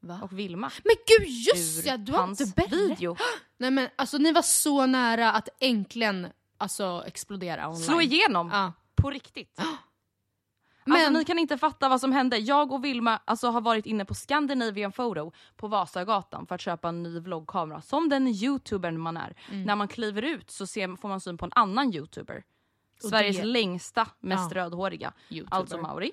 Speaker 2: Va?
Speaker 1: och Vilma
Speaker 2: Men gud just ja, du har inte berättat.
Speaker 1: video.
Speaker 2: Nej men alltså ni var så nära att äntligen alltså explodera online.
Speaker 1: Slå igenom
Speaker 2: Ja.
Speaker 1: på riktigt.
Speaker 2: Men,
Speaker 1: Alltså, ni kan inte fatta vad som hände. Jag och Vilma alltså, har varit inne på Scandinavian Photo på Vasagatan för att köpa en ny vloggkamera. Som den youtubern man är.
Speaker 2: Mm.
Speaker 1: När man kliver ut så ser, får man syn på en annan youtuber. Sveriges
Speaker 2: det-
Speaker 1: längsta, mest
Speaker 2: Ja.
Speaker 1: rödhåriga.
Speaker 2: YouTuber.
Speaker 1: Alltså Mauri.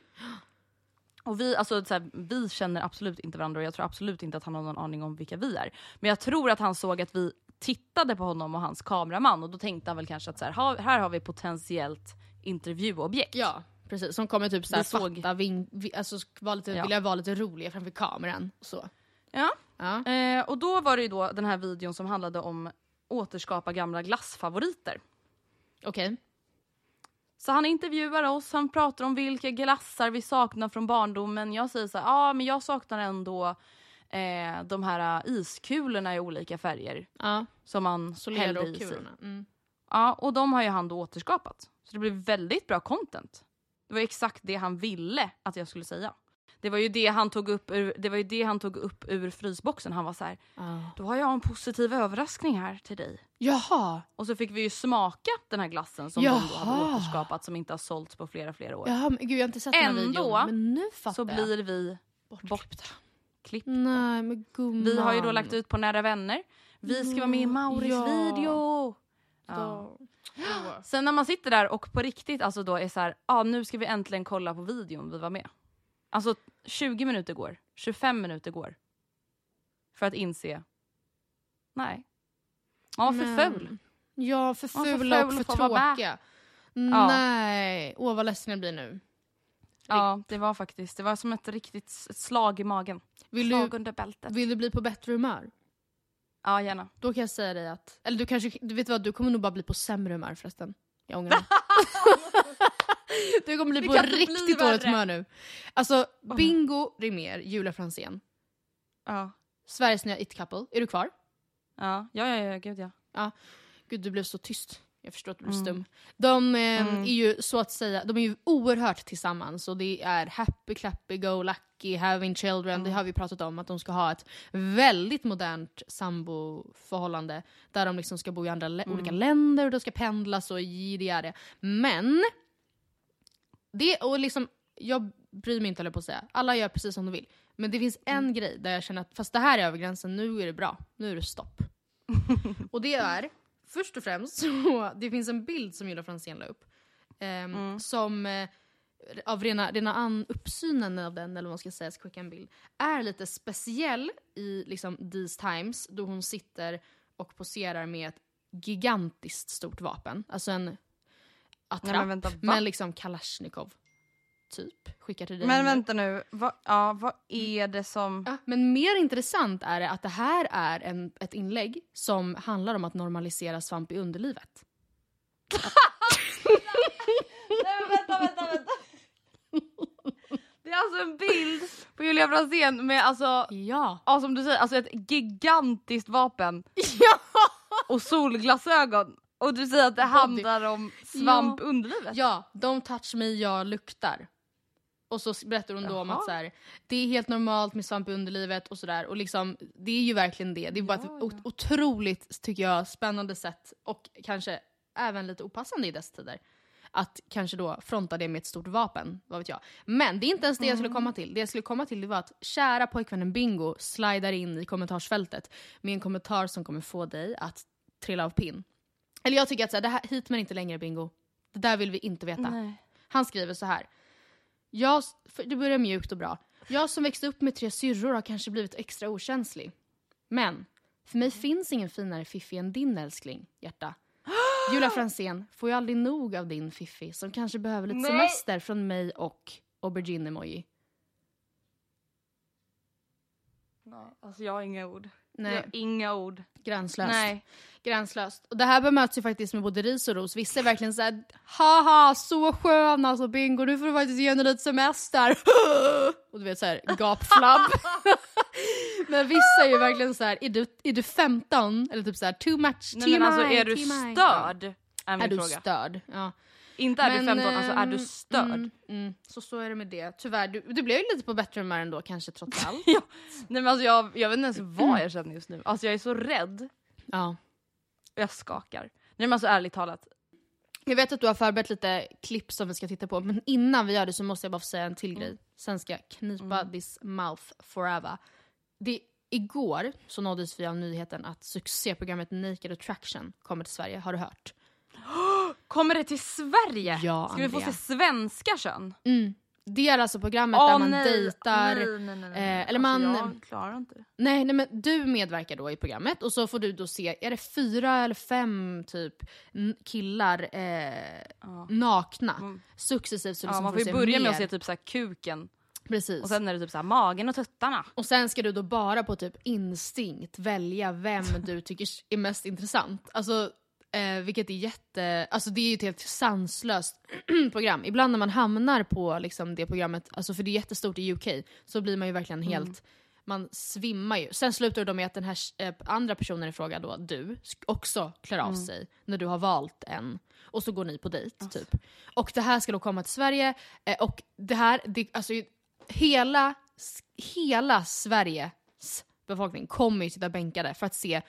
Speaker 1: Och vi, alltså, så här, vi känner absolut inte varandra och jag tror absolut inte att han har någon aning om vilka vi är. Men jag tror att han såg att vi tittade på honom och hans kameraman och då tänkte han väl kanske att så här, "Ha- här har vi potentiellt intervjuobjekt.
Speaker 2: Ja precis, som kommer typ såhär
Speaker 1: såg-
Speaker 2: fatta, ving, vi, alltså var lite,
Speaker 1: Ja.
Speaker 2: vilja vara lite roliga framför kameran. Så.
Speaker 1: Ja.
Speaker 2: Ja.
Speaker 1: Eh, och då var det ju då den här videon som handlade om återskapa gamla glassfavoriter.
Speaker 2: Okej.
Speaker 1: Så han intervjuar oss, han pratar om vilka glassar vi saknar från barndomen. Jag säger så ja ah, men jag saknar ändå eh, de här eh, iskulorna i olika färger
Speaker 2: Ja,
Speaker 1: som man
Speaker 2: Solero
Speaker 1: hällde i sig.
Speaker 2: Mm.
Speaker 1: Ja, och de har ju han då återskapat. Så det blev väldigt bra content. Det var exakt det han ville att jag skulle säga. Det var ju det han tog upp ur, det var ju det han tog upp ur frysboxen. Han var så här,
Speaker 2: Ja.
Speaker 1: då har jag en positiv överraskning här till dig.
Speaker 2: Jaha,
Speaker 1: Och så fick vi ju smaka den här glassen som de då hade
Speaker 2: Jaha.
Speaker 1: återskapat som inte har sålts på flera, flera år.
Speaker 2: Jaha men gud jag har inte sett den här
Speaker 1: Ändå
Speaker 2: videon. Men nu fattar
Speaker 1: så
Speaker 2: jag.
Speaker 1: blir vi
Speaker 2: Bortklippta.
Speaker 1: bortklippta.
Speaker 2: Nej men gumman.
Speaker 1: Vi har ju då lagt ut på Nära Vänner. Vi ska vara med i Mauris
Speaker 2: Ja.
Speaker 1: video.
Speaker 2: Ja.
Speaker 1: Sen när man sitter där och på riktigt alltså då är så här, ah, nu ska vi äntligen kolla på videon vi var med. Alltså 20 minuter går, 25 minuter går. För att inse, nej. Man var för ful.
Speaker 2: Ja, för fula och för
Speaker 1: för
Speaker 2: tråkiga. Nej, åh vad ledsen jag blir nu.
Speaker 1: Ja, det var faktiskt, det var som ett riktigt slag i magen.
Speaker 2: Vill
Speaker 1: slag
Speaker 2: du,
Speaker 1: under bältet.
Speaker 2: vill du bli på bättre humör?
Speaker 1: Ja, gärna.
Speaker 2: Då kan jag säga dig att, eller du kanske, du vet vad, du kommer nog bara bli på sämre humör förresten. Jag ångrar mig. du kommer bli på riktigt dåligt humör nu. Alltså, Bingo Rimér, Julia Franzén,
Speaker 1: Ja.
Speaker 2: Sveriges nya it-couple. Är du kvar?
Speaker 1: Ja, ja, ja, ja gud ja.
Speaker 2: Gud, du blev så tyst. Jag förstår att du blev
Speaker 1: Mm.
Speaker 2: stum. De eh,
Speaker 1: Mm.
Speaker 2: är ju så att säga, de är ju oerhört tillsammans och det är happy, clappy, go lucky, having children.
Speaker 1: Mm.
Speaker 2: Det har vi pratat om, att de ska ha ett väldigt modernt samboförhållande där de liksom ska bo i andra
Speaker 1: Mm.
Speaker 2: olika länder och de ska pendlas och det är det. Men, det, och liksom, jag bryr mig inte heller på att säga, alla gör precis som de vill. Men det finns en
Speaker 1: Mm.
Speaker 2: grej där jag känner att fast det här är över gränsen, nu är det bra, nu är det stopp. och det är, först och främst, så, det finns en bild som Julia Franzén la upp. ehm,
Speaker 1: Mm.
Speaker 2: Som eh, av rena, rena an, uppsynen av den, eller vad man ska säga, skicka en bild, är lite speciell i liksom these times då hon sitter och poserar med ett gigantiskt stort vapen. Alltså en attrapp
Speaker 1: Nej, men vänta,
Speaker 2: med liksom Kalashnikov. Typ. Skickar till dig
Speaker 1: Men vänta nu, vad, ja, vad är det som...
Speaker 2: Ja, men mer intressant är det att det här är en, ett inlägg som handlar om att normalisera svamp i underlivet.
Speaker 1: Nej men vänta, vänta, vänta. Det är alltså en bild på Julia Franzén med alltså,
Speaker 2: Ja.
Speaker 1: ja, som du säger, alltså ett gigantiskt vapen
Speaker 2: Ja!
Speaker 1: och solglasögon. Och du säger att det handlar om svamp
Speaker 2: Ja.
Speaker 1: underlivet?
Speaker 2: Ja, don't touch me, jag luktar. Och så berättar hon då om
Speaker 1: Jaha.
Speaker 2: att så här, det är helt normalt med svamp i underlivet och sådär. Och liksom, det är ju verkligen det. Det är bara ett
Speaker 1: Ja,
Speaker 2: ot- otroligt, tycker jag, spännande sätt och kanske även lite opassande i dess tider. Att kanske då fronta det med ett stort vapen, vad vet jag. Men det är inte ens det jag skulle komma till. Det jag skulle komma till det var att kära pojkvännen Bingo slidar in i kommentarsfältet med en kommentar som kommer få dig att trilla av pinn. Eller jag tycker att så här, det här, hit men inte längre Bingo. Det där vill vi inte veta.
Speaker 1: Nej.
Speaker 2: Han skriver så här. Jag, det börjar mjukt och bra. Jag som växte upp med tre syrror har kanske blivit extra okänslig. Men för mig finns ingen finare fiffi än din älskling, hjärta. Julia Franzén får ju aldrig nog av din fiffi som kanske behöver lite
Speaker 1: Nej.
Speaker 2: semester från mig och aubergine-emoji.
Speaker 1: Alltså jag har inga ord.
Speaker 2: Nej,
Speaker 1: inga ord.
Speaker 2: gränslöst.
Speaker 1: Nej.
Speaker 2: Gränslöst. Och det här bemöts ju faktiskt med både ris och ros. Vissa är verkligen såhär, haha så skön alltså Bingo, nu får du faktiskt ge henne lite semester. och du vet såhär, gapflabb. men vissa är ju verkligen såhär, är du, är du 15? Eller typ såhär, too much,
Speaker 1: Nej men alltså är du störd? Är
Speaker 2: Är du
Speaker 1: fråga.
Speaker 2: störd? Ja.
Speaker 1: Inte är du
Speaker 2: Men,
Speaker 1: 15, alltså är du
Speaker 2: ehm,
Speaker 1: störd?
Speaker 2: Mm, mm, så så är det med det. Tyvärr, du, du blev ju lite på bättre humör ändå kanske trots allt.
Speaker 1: ja. Nej men alltså jag, jag vet inte ens vad jag känner just nu. Alltså jag är så rädd
Speaker 2: ja.
Speaker 1: och jag skakar. Nej men alltså ärligt talat.
Speaker 2: Jag vet att du har förberett lite klipp som vi ska titta på, men innan vi gör det så måste jag bara få säga en till
Speaker 1: Mm.
Speaker 2: grej. Sen ska jag knipa this mouth forever. Det, igår så nåddes vi av nyheten att succéprogrammet Naked Attraction kommer till Sverige. Har du hört?
Speaker 1: Kommer det till Sverige?
Speaker 2: Ja,
Speaker 1: Ska vi få se svenska kön?
Speaker 2: Mm. Det är alltså programmet
Speaker 1: Åh,
Speaker 2: där man
Speaker 1: nej.
Speaker 2: dejtar.
Speaker 1: Nej, nej, nej, nej.
Speaker 2: eh, eller
Speaker 1: alltså,
Speaker 2: man-
Speaker 1: Jag klarar inte.
Speaker 2: Nej, nej men du medverkar då i programmet och så får du då se, är det fyra eller fem typ killar eh,
Speaker 1: Ja.
Speaker 2: nakna
Speaker 1: Mm.
Speaker 2: successivt så
Speaker 1: Ja,
Speaker 2: liksom
Speaker 1: man får ju
Speaker 2: se
Speaker 1: börja med
Speaker 2: mer.
Speaker 1: att se typ så här kuken
Speaker 2: Precis.
Speaker 1: och sen är det typ så här magen och tuttarna.
Speaker 2: Och sen ska du då bara på typ instinkt välja vem du tycker är mest intressant. Alltså, eh, vilket är jätte... Alltså det är ju ett helt sanslöst program. Ibland när man hamnar på liksom, det programmet, alltså för det är jättestort i UK, så blir man ju verkligen helt... Man svimmar ju. Sen slutar det med att den här eh, andra personen i fråga då, du, också klär av sig när du har valt en. Och så går ni på dejt typ. Och det här ska då komma till Sverige, eh, och det här, det, alltså hela, hela Sveriges befolkning kommer ju sitta bänkade för att se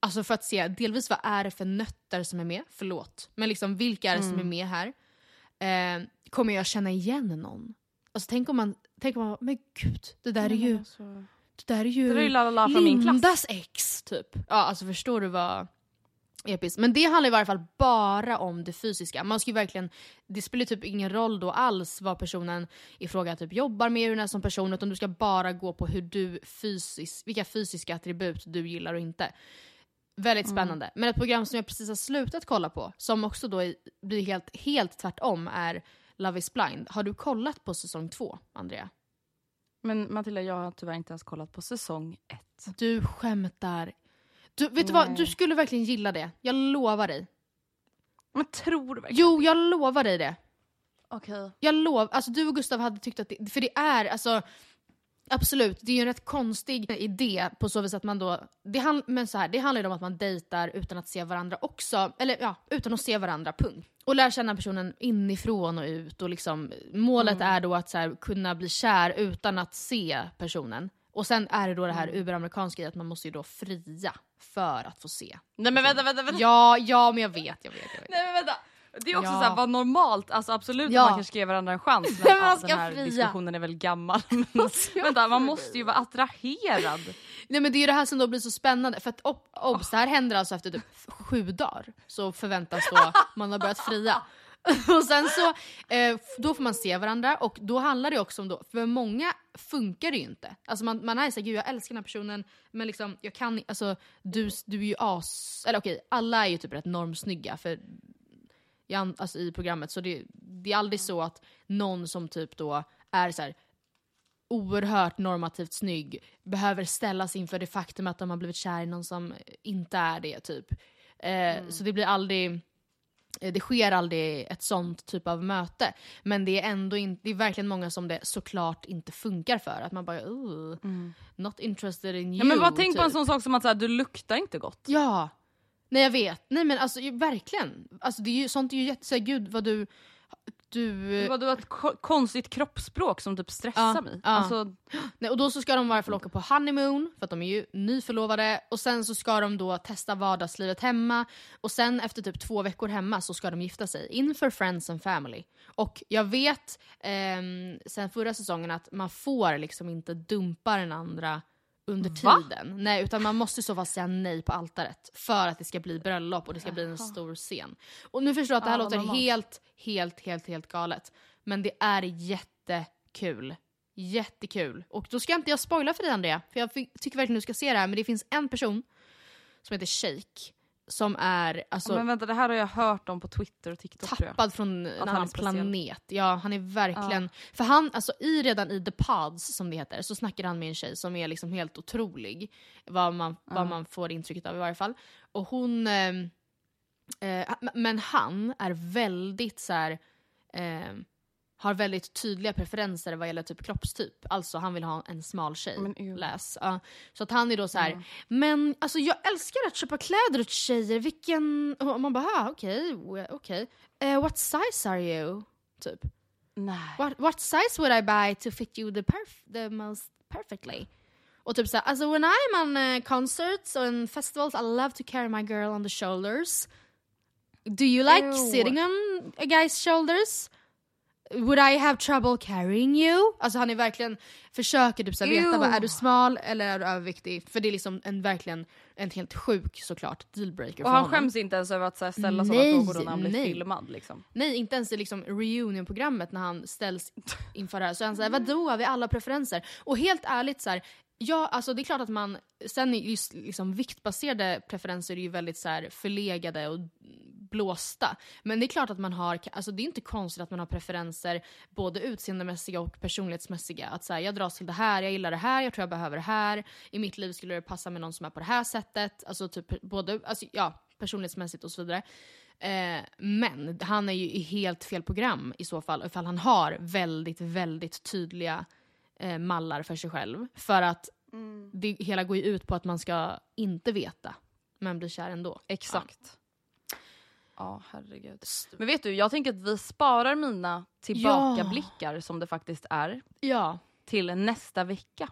Speaker 2: Alltså för att se delvis vad är det för nötter som är med, förlåt. Men liksom vilka är det som är med här? Eh, kommer jag känna igen någon? Alltså tänk om man, tänk om man men gud, det där är ju, det där är ju
Speaker 1: Det.
Speaker 2: Lindas ex typ. Ja alltså förstår du vad... Episkt. Men det handlar i varje fall bara om det fysiska. Man ska ju verkligen, det spelar typ ingen roll då alls vad personen i fråga typ jobbar med, hur den är som person, utan du ska bara gå på hur du fysis, vilka fysiska attribut du gillar och inte. Väldigt spännande. Men ett program som jag precis har slutat kolla på, som också då blir helt, helt tvärtom, är Love is blind. Har du kollat på säsong två, Andrea?
Speaker 1: Men Matilda, jag har tyvärr inte ens kollat på säsong ett.
Speaker 2: Du skämtar. Du, vet du vad, du skulle verkligen gilla det. Jag lovar dig.
Speaker 1: Men tror du verkligen?
Speaker 2: Jo, jag lovar dig det.
Speaker 1: Okej.
Speaker 2: Jag lovar, alltså du och Gustav hade tyckt att det, för det är alltså Absolut, det är ju en rätt konstig idé på så vis att man då, det, hand, men så här, det handlar ju om att man dejtar utan att se varandra också, eller ja, utan att se varandra, punkt. Och lär känna personen inifrån och ut och liksom, målet är då att så här, kunna bli kär utan att se personen. Och sen är det då det här uberamerikanska i att man måste ju då fria för att få se.
Speaker 1: Nej men vänta, vänta, vänta.
Speaker 2: Ja, ja men jag vet, jag vet, jag vet.
Speaker 1: Nej men vänta. Det är också
Speaker 2: Ja.
Speaker 1: såhär, vad normalt, alltså absolut
Speaker 2: Ja.
Speaker 1: att man kanske ska ge varandra en chans men
Speaker 2: Men man ska
Speaker 1: den här
Speaker 2: fria.
Speaker 1: diskussionen är väl gammal. Men, vänta, man måste ju vara attraherad.
Speaker 2: Nej men det är ju det här som då blir så spännande, för att ob- obs, det här händer alltså efter typ sju dagar. Så förväntas då man har börjat fria. Och sen så, eh, då får man se varandra och då handlar det också om då, för många funkar det ju inte. Alltså man, man är såhär, gud jag älskar den här personen men liksom jag kan alltså du, du är ju as, eller okej alla är ju typ rätt normsnygga för i, an, alltså i programmet så det, det är aldrig så att någon som typ då är så här oerhört normativt snygg behöver ställas inför det faktum att de har blivit kär i någon som inte är det. typ. Eh, Så det blir aldrig eh, det sker aldrig ett sånt typ av möte. Men det är ändå inte, det är verkligen många som det såklart inte funkar för. Att man bara uh, not interested in you.
Speaker 1: Ja, men bara tänk på en
Speaker 2: typ.
Speaker 1: sån sak som att så här, du luktar inte gott.
Speaker 2: Ja! Nej jag vet. Nej men alltså verkligen. Alltså det är ju, sånt är ju jätte, så här, gud vad du... Du...
Speaker 1: Det var, du har ett ko- konstigt kroppsspråk som typ stressar
Speaker 2: Ja,
Speaker 1: mig.
Speaker 2: ja.
Speaker 1: Alltså,
Speaker 2: Nej, och då så ska de i varje fall åka på honeymoon, för att de är ju nyförlovade. Och sen så ska de då testa vardagslivet hemma. Och sen efter typ två veckor hemma så ska de gifta sig inför friends and family. Och jag vet ehm, sen förra säsongen att man får liksom inte dumpa den andra under
Speaker 1: Va?
Speaker 2: tiden. Nej, utan man måste i så fall säga nej på altaret för att det ska bli bröllop och det ska bli en stor scen. Och nu förstår jag att det här
Speaker 1: Ja,
Speaker 2: låter
Speaker 1: normalt.
Speaker 2: helt, helt, helt, helt galet. Men det är jättekul. Jättekul. Och då ska inte jag spoila för dig Andrea, för jag tycker verkligen du ska se det här. Men det finns en person som heter Shake som är alltså,
Speaker 1: men vänta, det här har jag hört om på Twitter och TikTok
Speaker 2: tappad från en annan planet. Ja, han är verkligen... För han, alltså i, redan i The Pods som det heter, så snackar han med en tjej som är liksom helt otrolig. Vad man, vad man får intrycket av i varje fall. Och hon... Eh, eh, men han är väldigt så här. Eh, har väldigt tydliga preferenser vad gäller typ kroppstyp. Alltså han vill ha en smal tjej.
Speaker 1: Men ew.
Speaker 2: läs. Ja. så att han är då så här. men alltså jag älskar att köpa kläder åt tjejer, vilken... Och man bara, okej, okej. Eh, what size are you? Typ.
Speaker 1: Nej.
Speaker 2: What, what size would I buy to fit you the, perf the most perfectly? Och typ såhär, alltså when I'm on uh, concerts and festivals I love to carry my girl on the shoulders. Do you like
Speaker 1: Ew.
Speaker 2: sitting on a guy's shoulders? Would I have trouble carrying you? Alltså han är verkligen, försöker typ såhär veta, vad, är du smal eller är du överviktig? För det är liksom en verkligen en helt sjuk såklart dealbreaker
Speaker 1: Och
Speaker 2: för
Speaker 1: han
Speaker 2: honom.
Speaker 1: skäms inte ens över att så här, ställa sådana
Speaker 2: Nej,
Speaker 1: frågor då när han blir
Speaker 2: nej.
Speaker 1: filmad liksom.
Speaker 2: Nej, inte ens i liksom reunion-programmet när han ställs inför det här. Så han säger vadå, har vi alla preferenser? Och helt ärligt så här, ja alltså det är klart att man, sen är just liksom viktbaserade preferenser är ju väldigt så här förlegade och blåsta. Men det är klart att man har, alltså det är inte konstigt att man har preferenser både utseendemässiga och personlighetsmässiga. Att säga jag dras till det här, jag gillar det här, jag tror jag behöver det här. I mitt liv skulle det passa med någon som är på det här sättet. Alltså typ både, alltså ja, personlighetsmässigt och så vidare. Eh, men han är ju i helt fel program i så fall, ifall han har väldigt, väldigt tydliga eh, mallar för sig själv. För att det hela går ju ut på att man ska inte veta, men bli kär ändå.
Speaker 1: Exakt. Ja, herregud. Men vet du, jag tänker att vi sparar mina tillbakablickar som det faktiskt är
Speaker 2: Ja,
Speaker 1: till nästa vecka.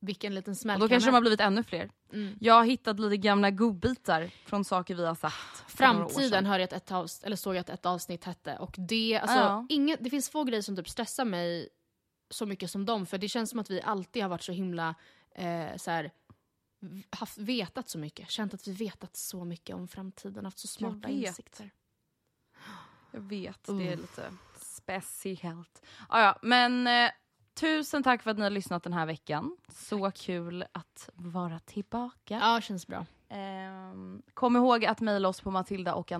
Speaker 2: vilken liten
Speaker 1: Och
Speaker 2: smäll.
Speaker 1: då kanske de har blivit ännu fler.
Speaker 2: Mm.
Speaker 1: Jag har hittat lite gamla godbitar från saker vi har sagt
Speaker 2: Framtiden hörde jag ett avsnitt, eller såg jag att ett avsnitt hette. Och det, alltså,
Speaker 1: Ja.
Speaker 2: inget, det finns få grejer som typ stressar mig så mycket som dem. För det känns som att vi alltid har varit så himla eh, så här, haft, vetat så mycket. Känt att vi vetat så mycket om framtiden. Haft så smarta insikter.
Speaker 1: Jag vet, det är lite speciellt. Ah, ja, men eh, tusen tack för att ni har lyssnat den här veckan. Så kul att vara tillbaka.
Speaker 2: Ja, känns bra.
Speaker 1: Ehm, kom ihåg att mejla oss på matilda och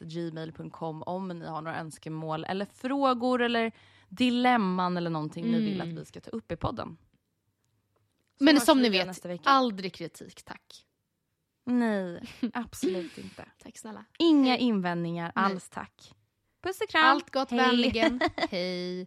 Speaker 1: gmail.com om ni har några önskemål eller frågor eller dilemman eller någonting ni vill att vi ska ta upp i podden.
Speaker 2: Men som ni vet, aldrig kritik, tack.
Speaker 1: Nej, absolut inte.
Speaker 2: Tack snälla.
Speaker 1: Inga invändningar
Speaker 2: Nej.
Speaker 1: alls tack. Puss och kram.
Speaker 2: Allt gott
Speaker 1: Hej.
Speaker 2: vänligen. Hej.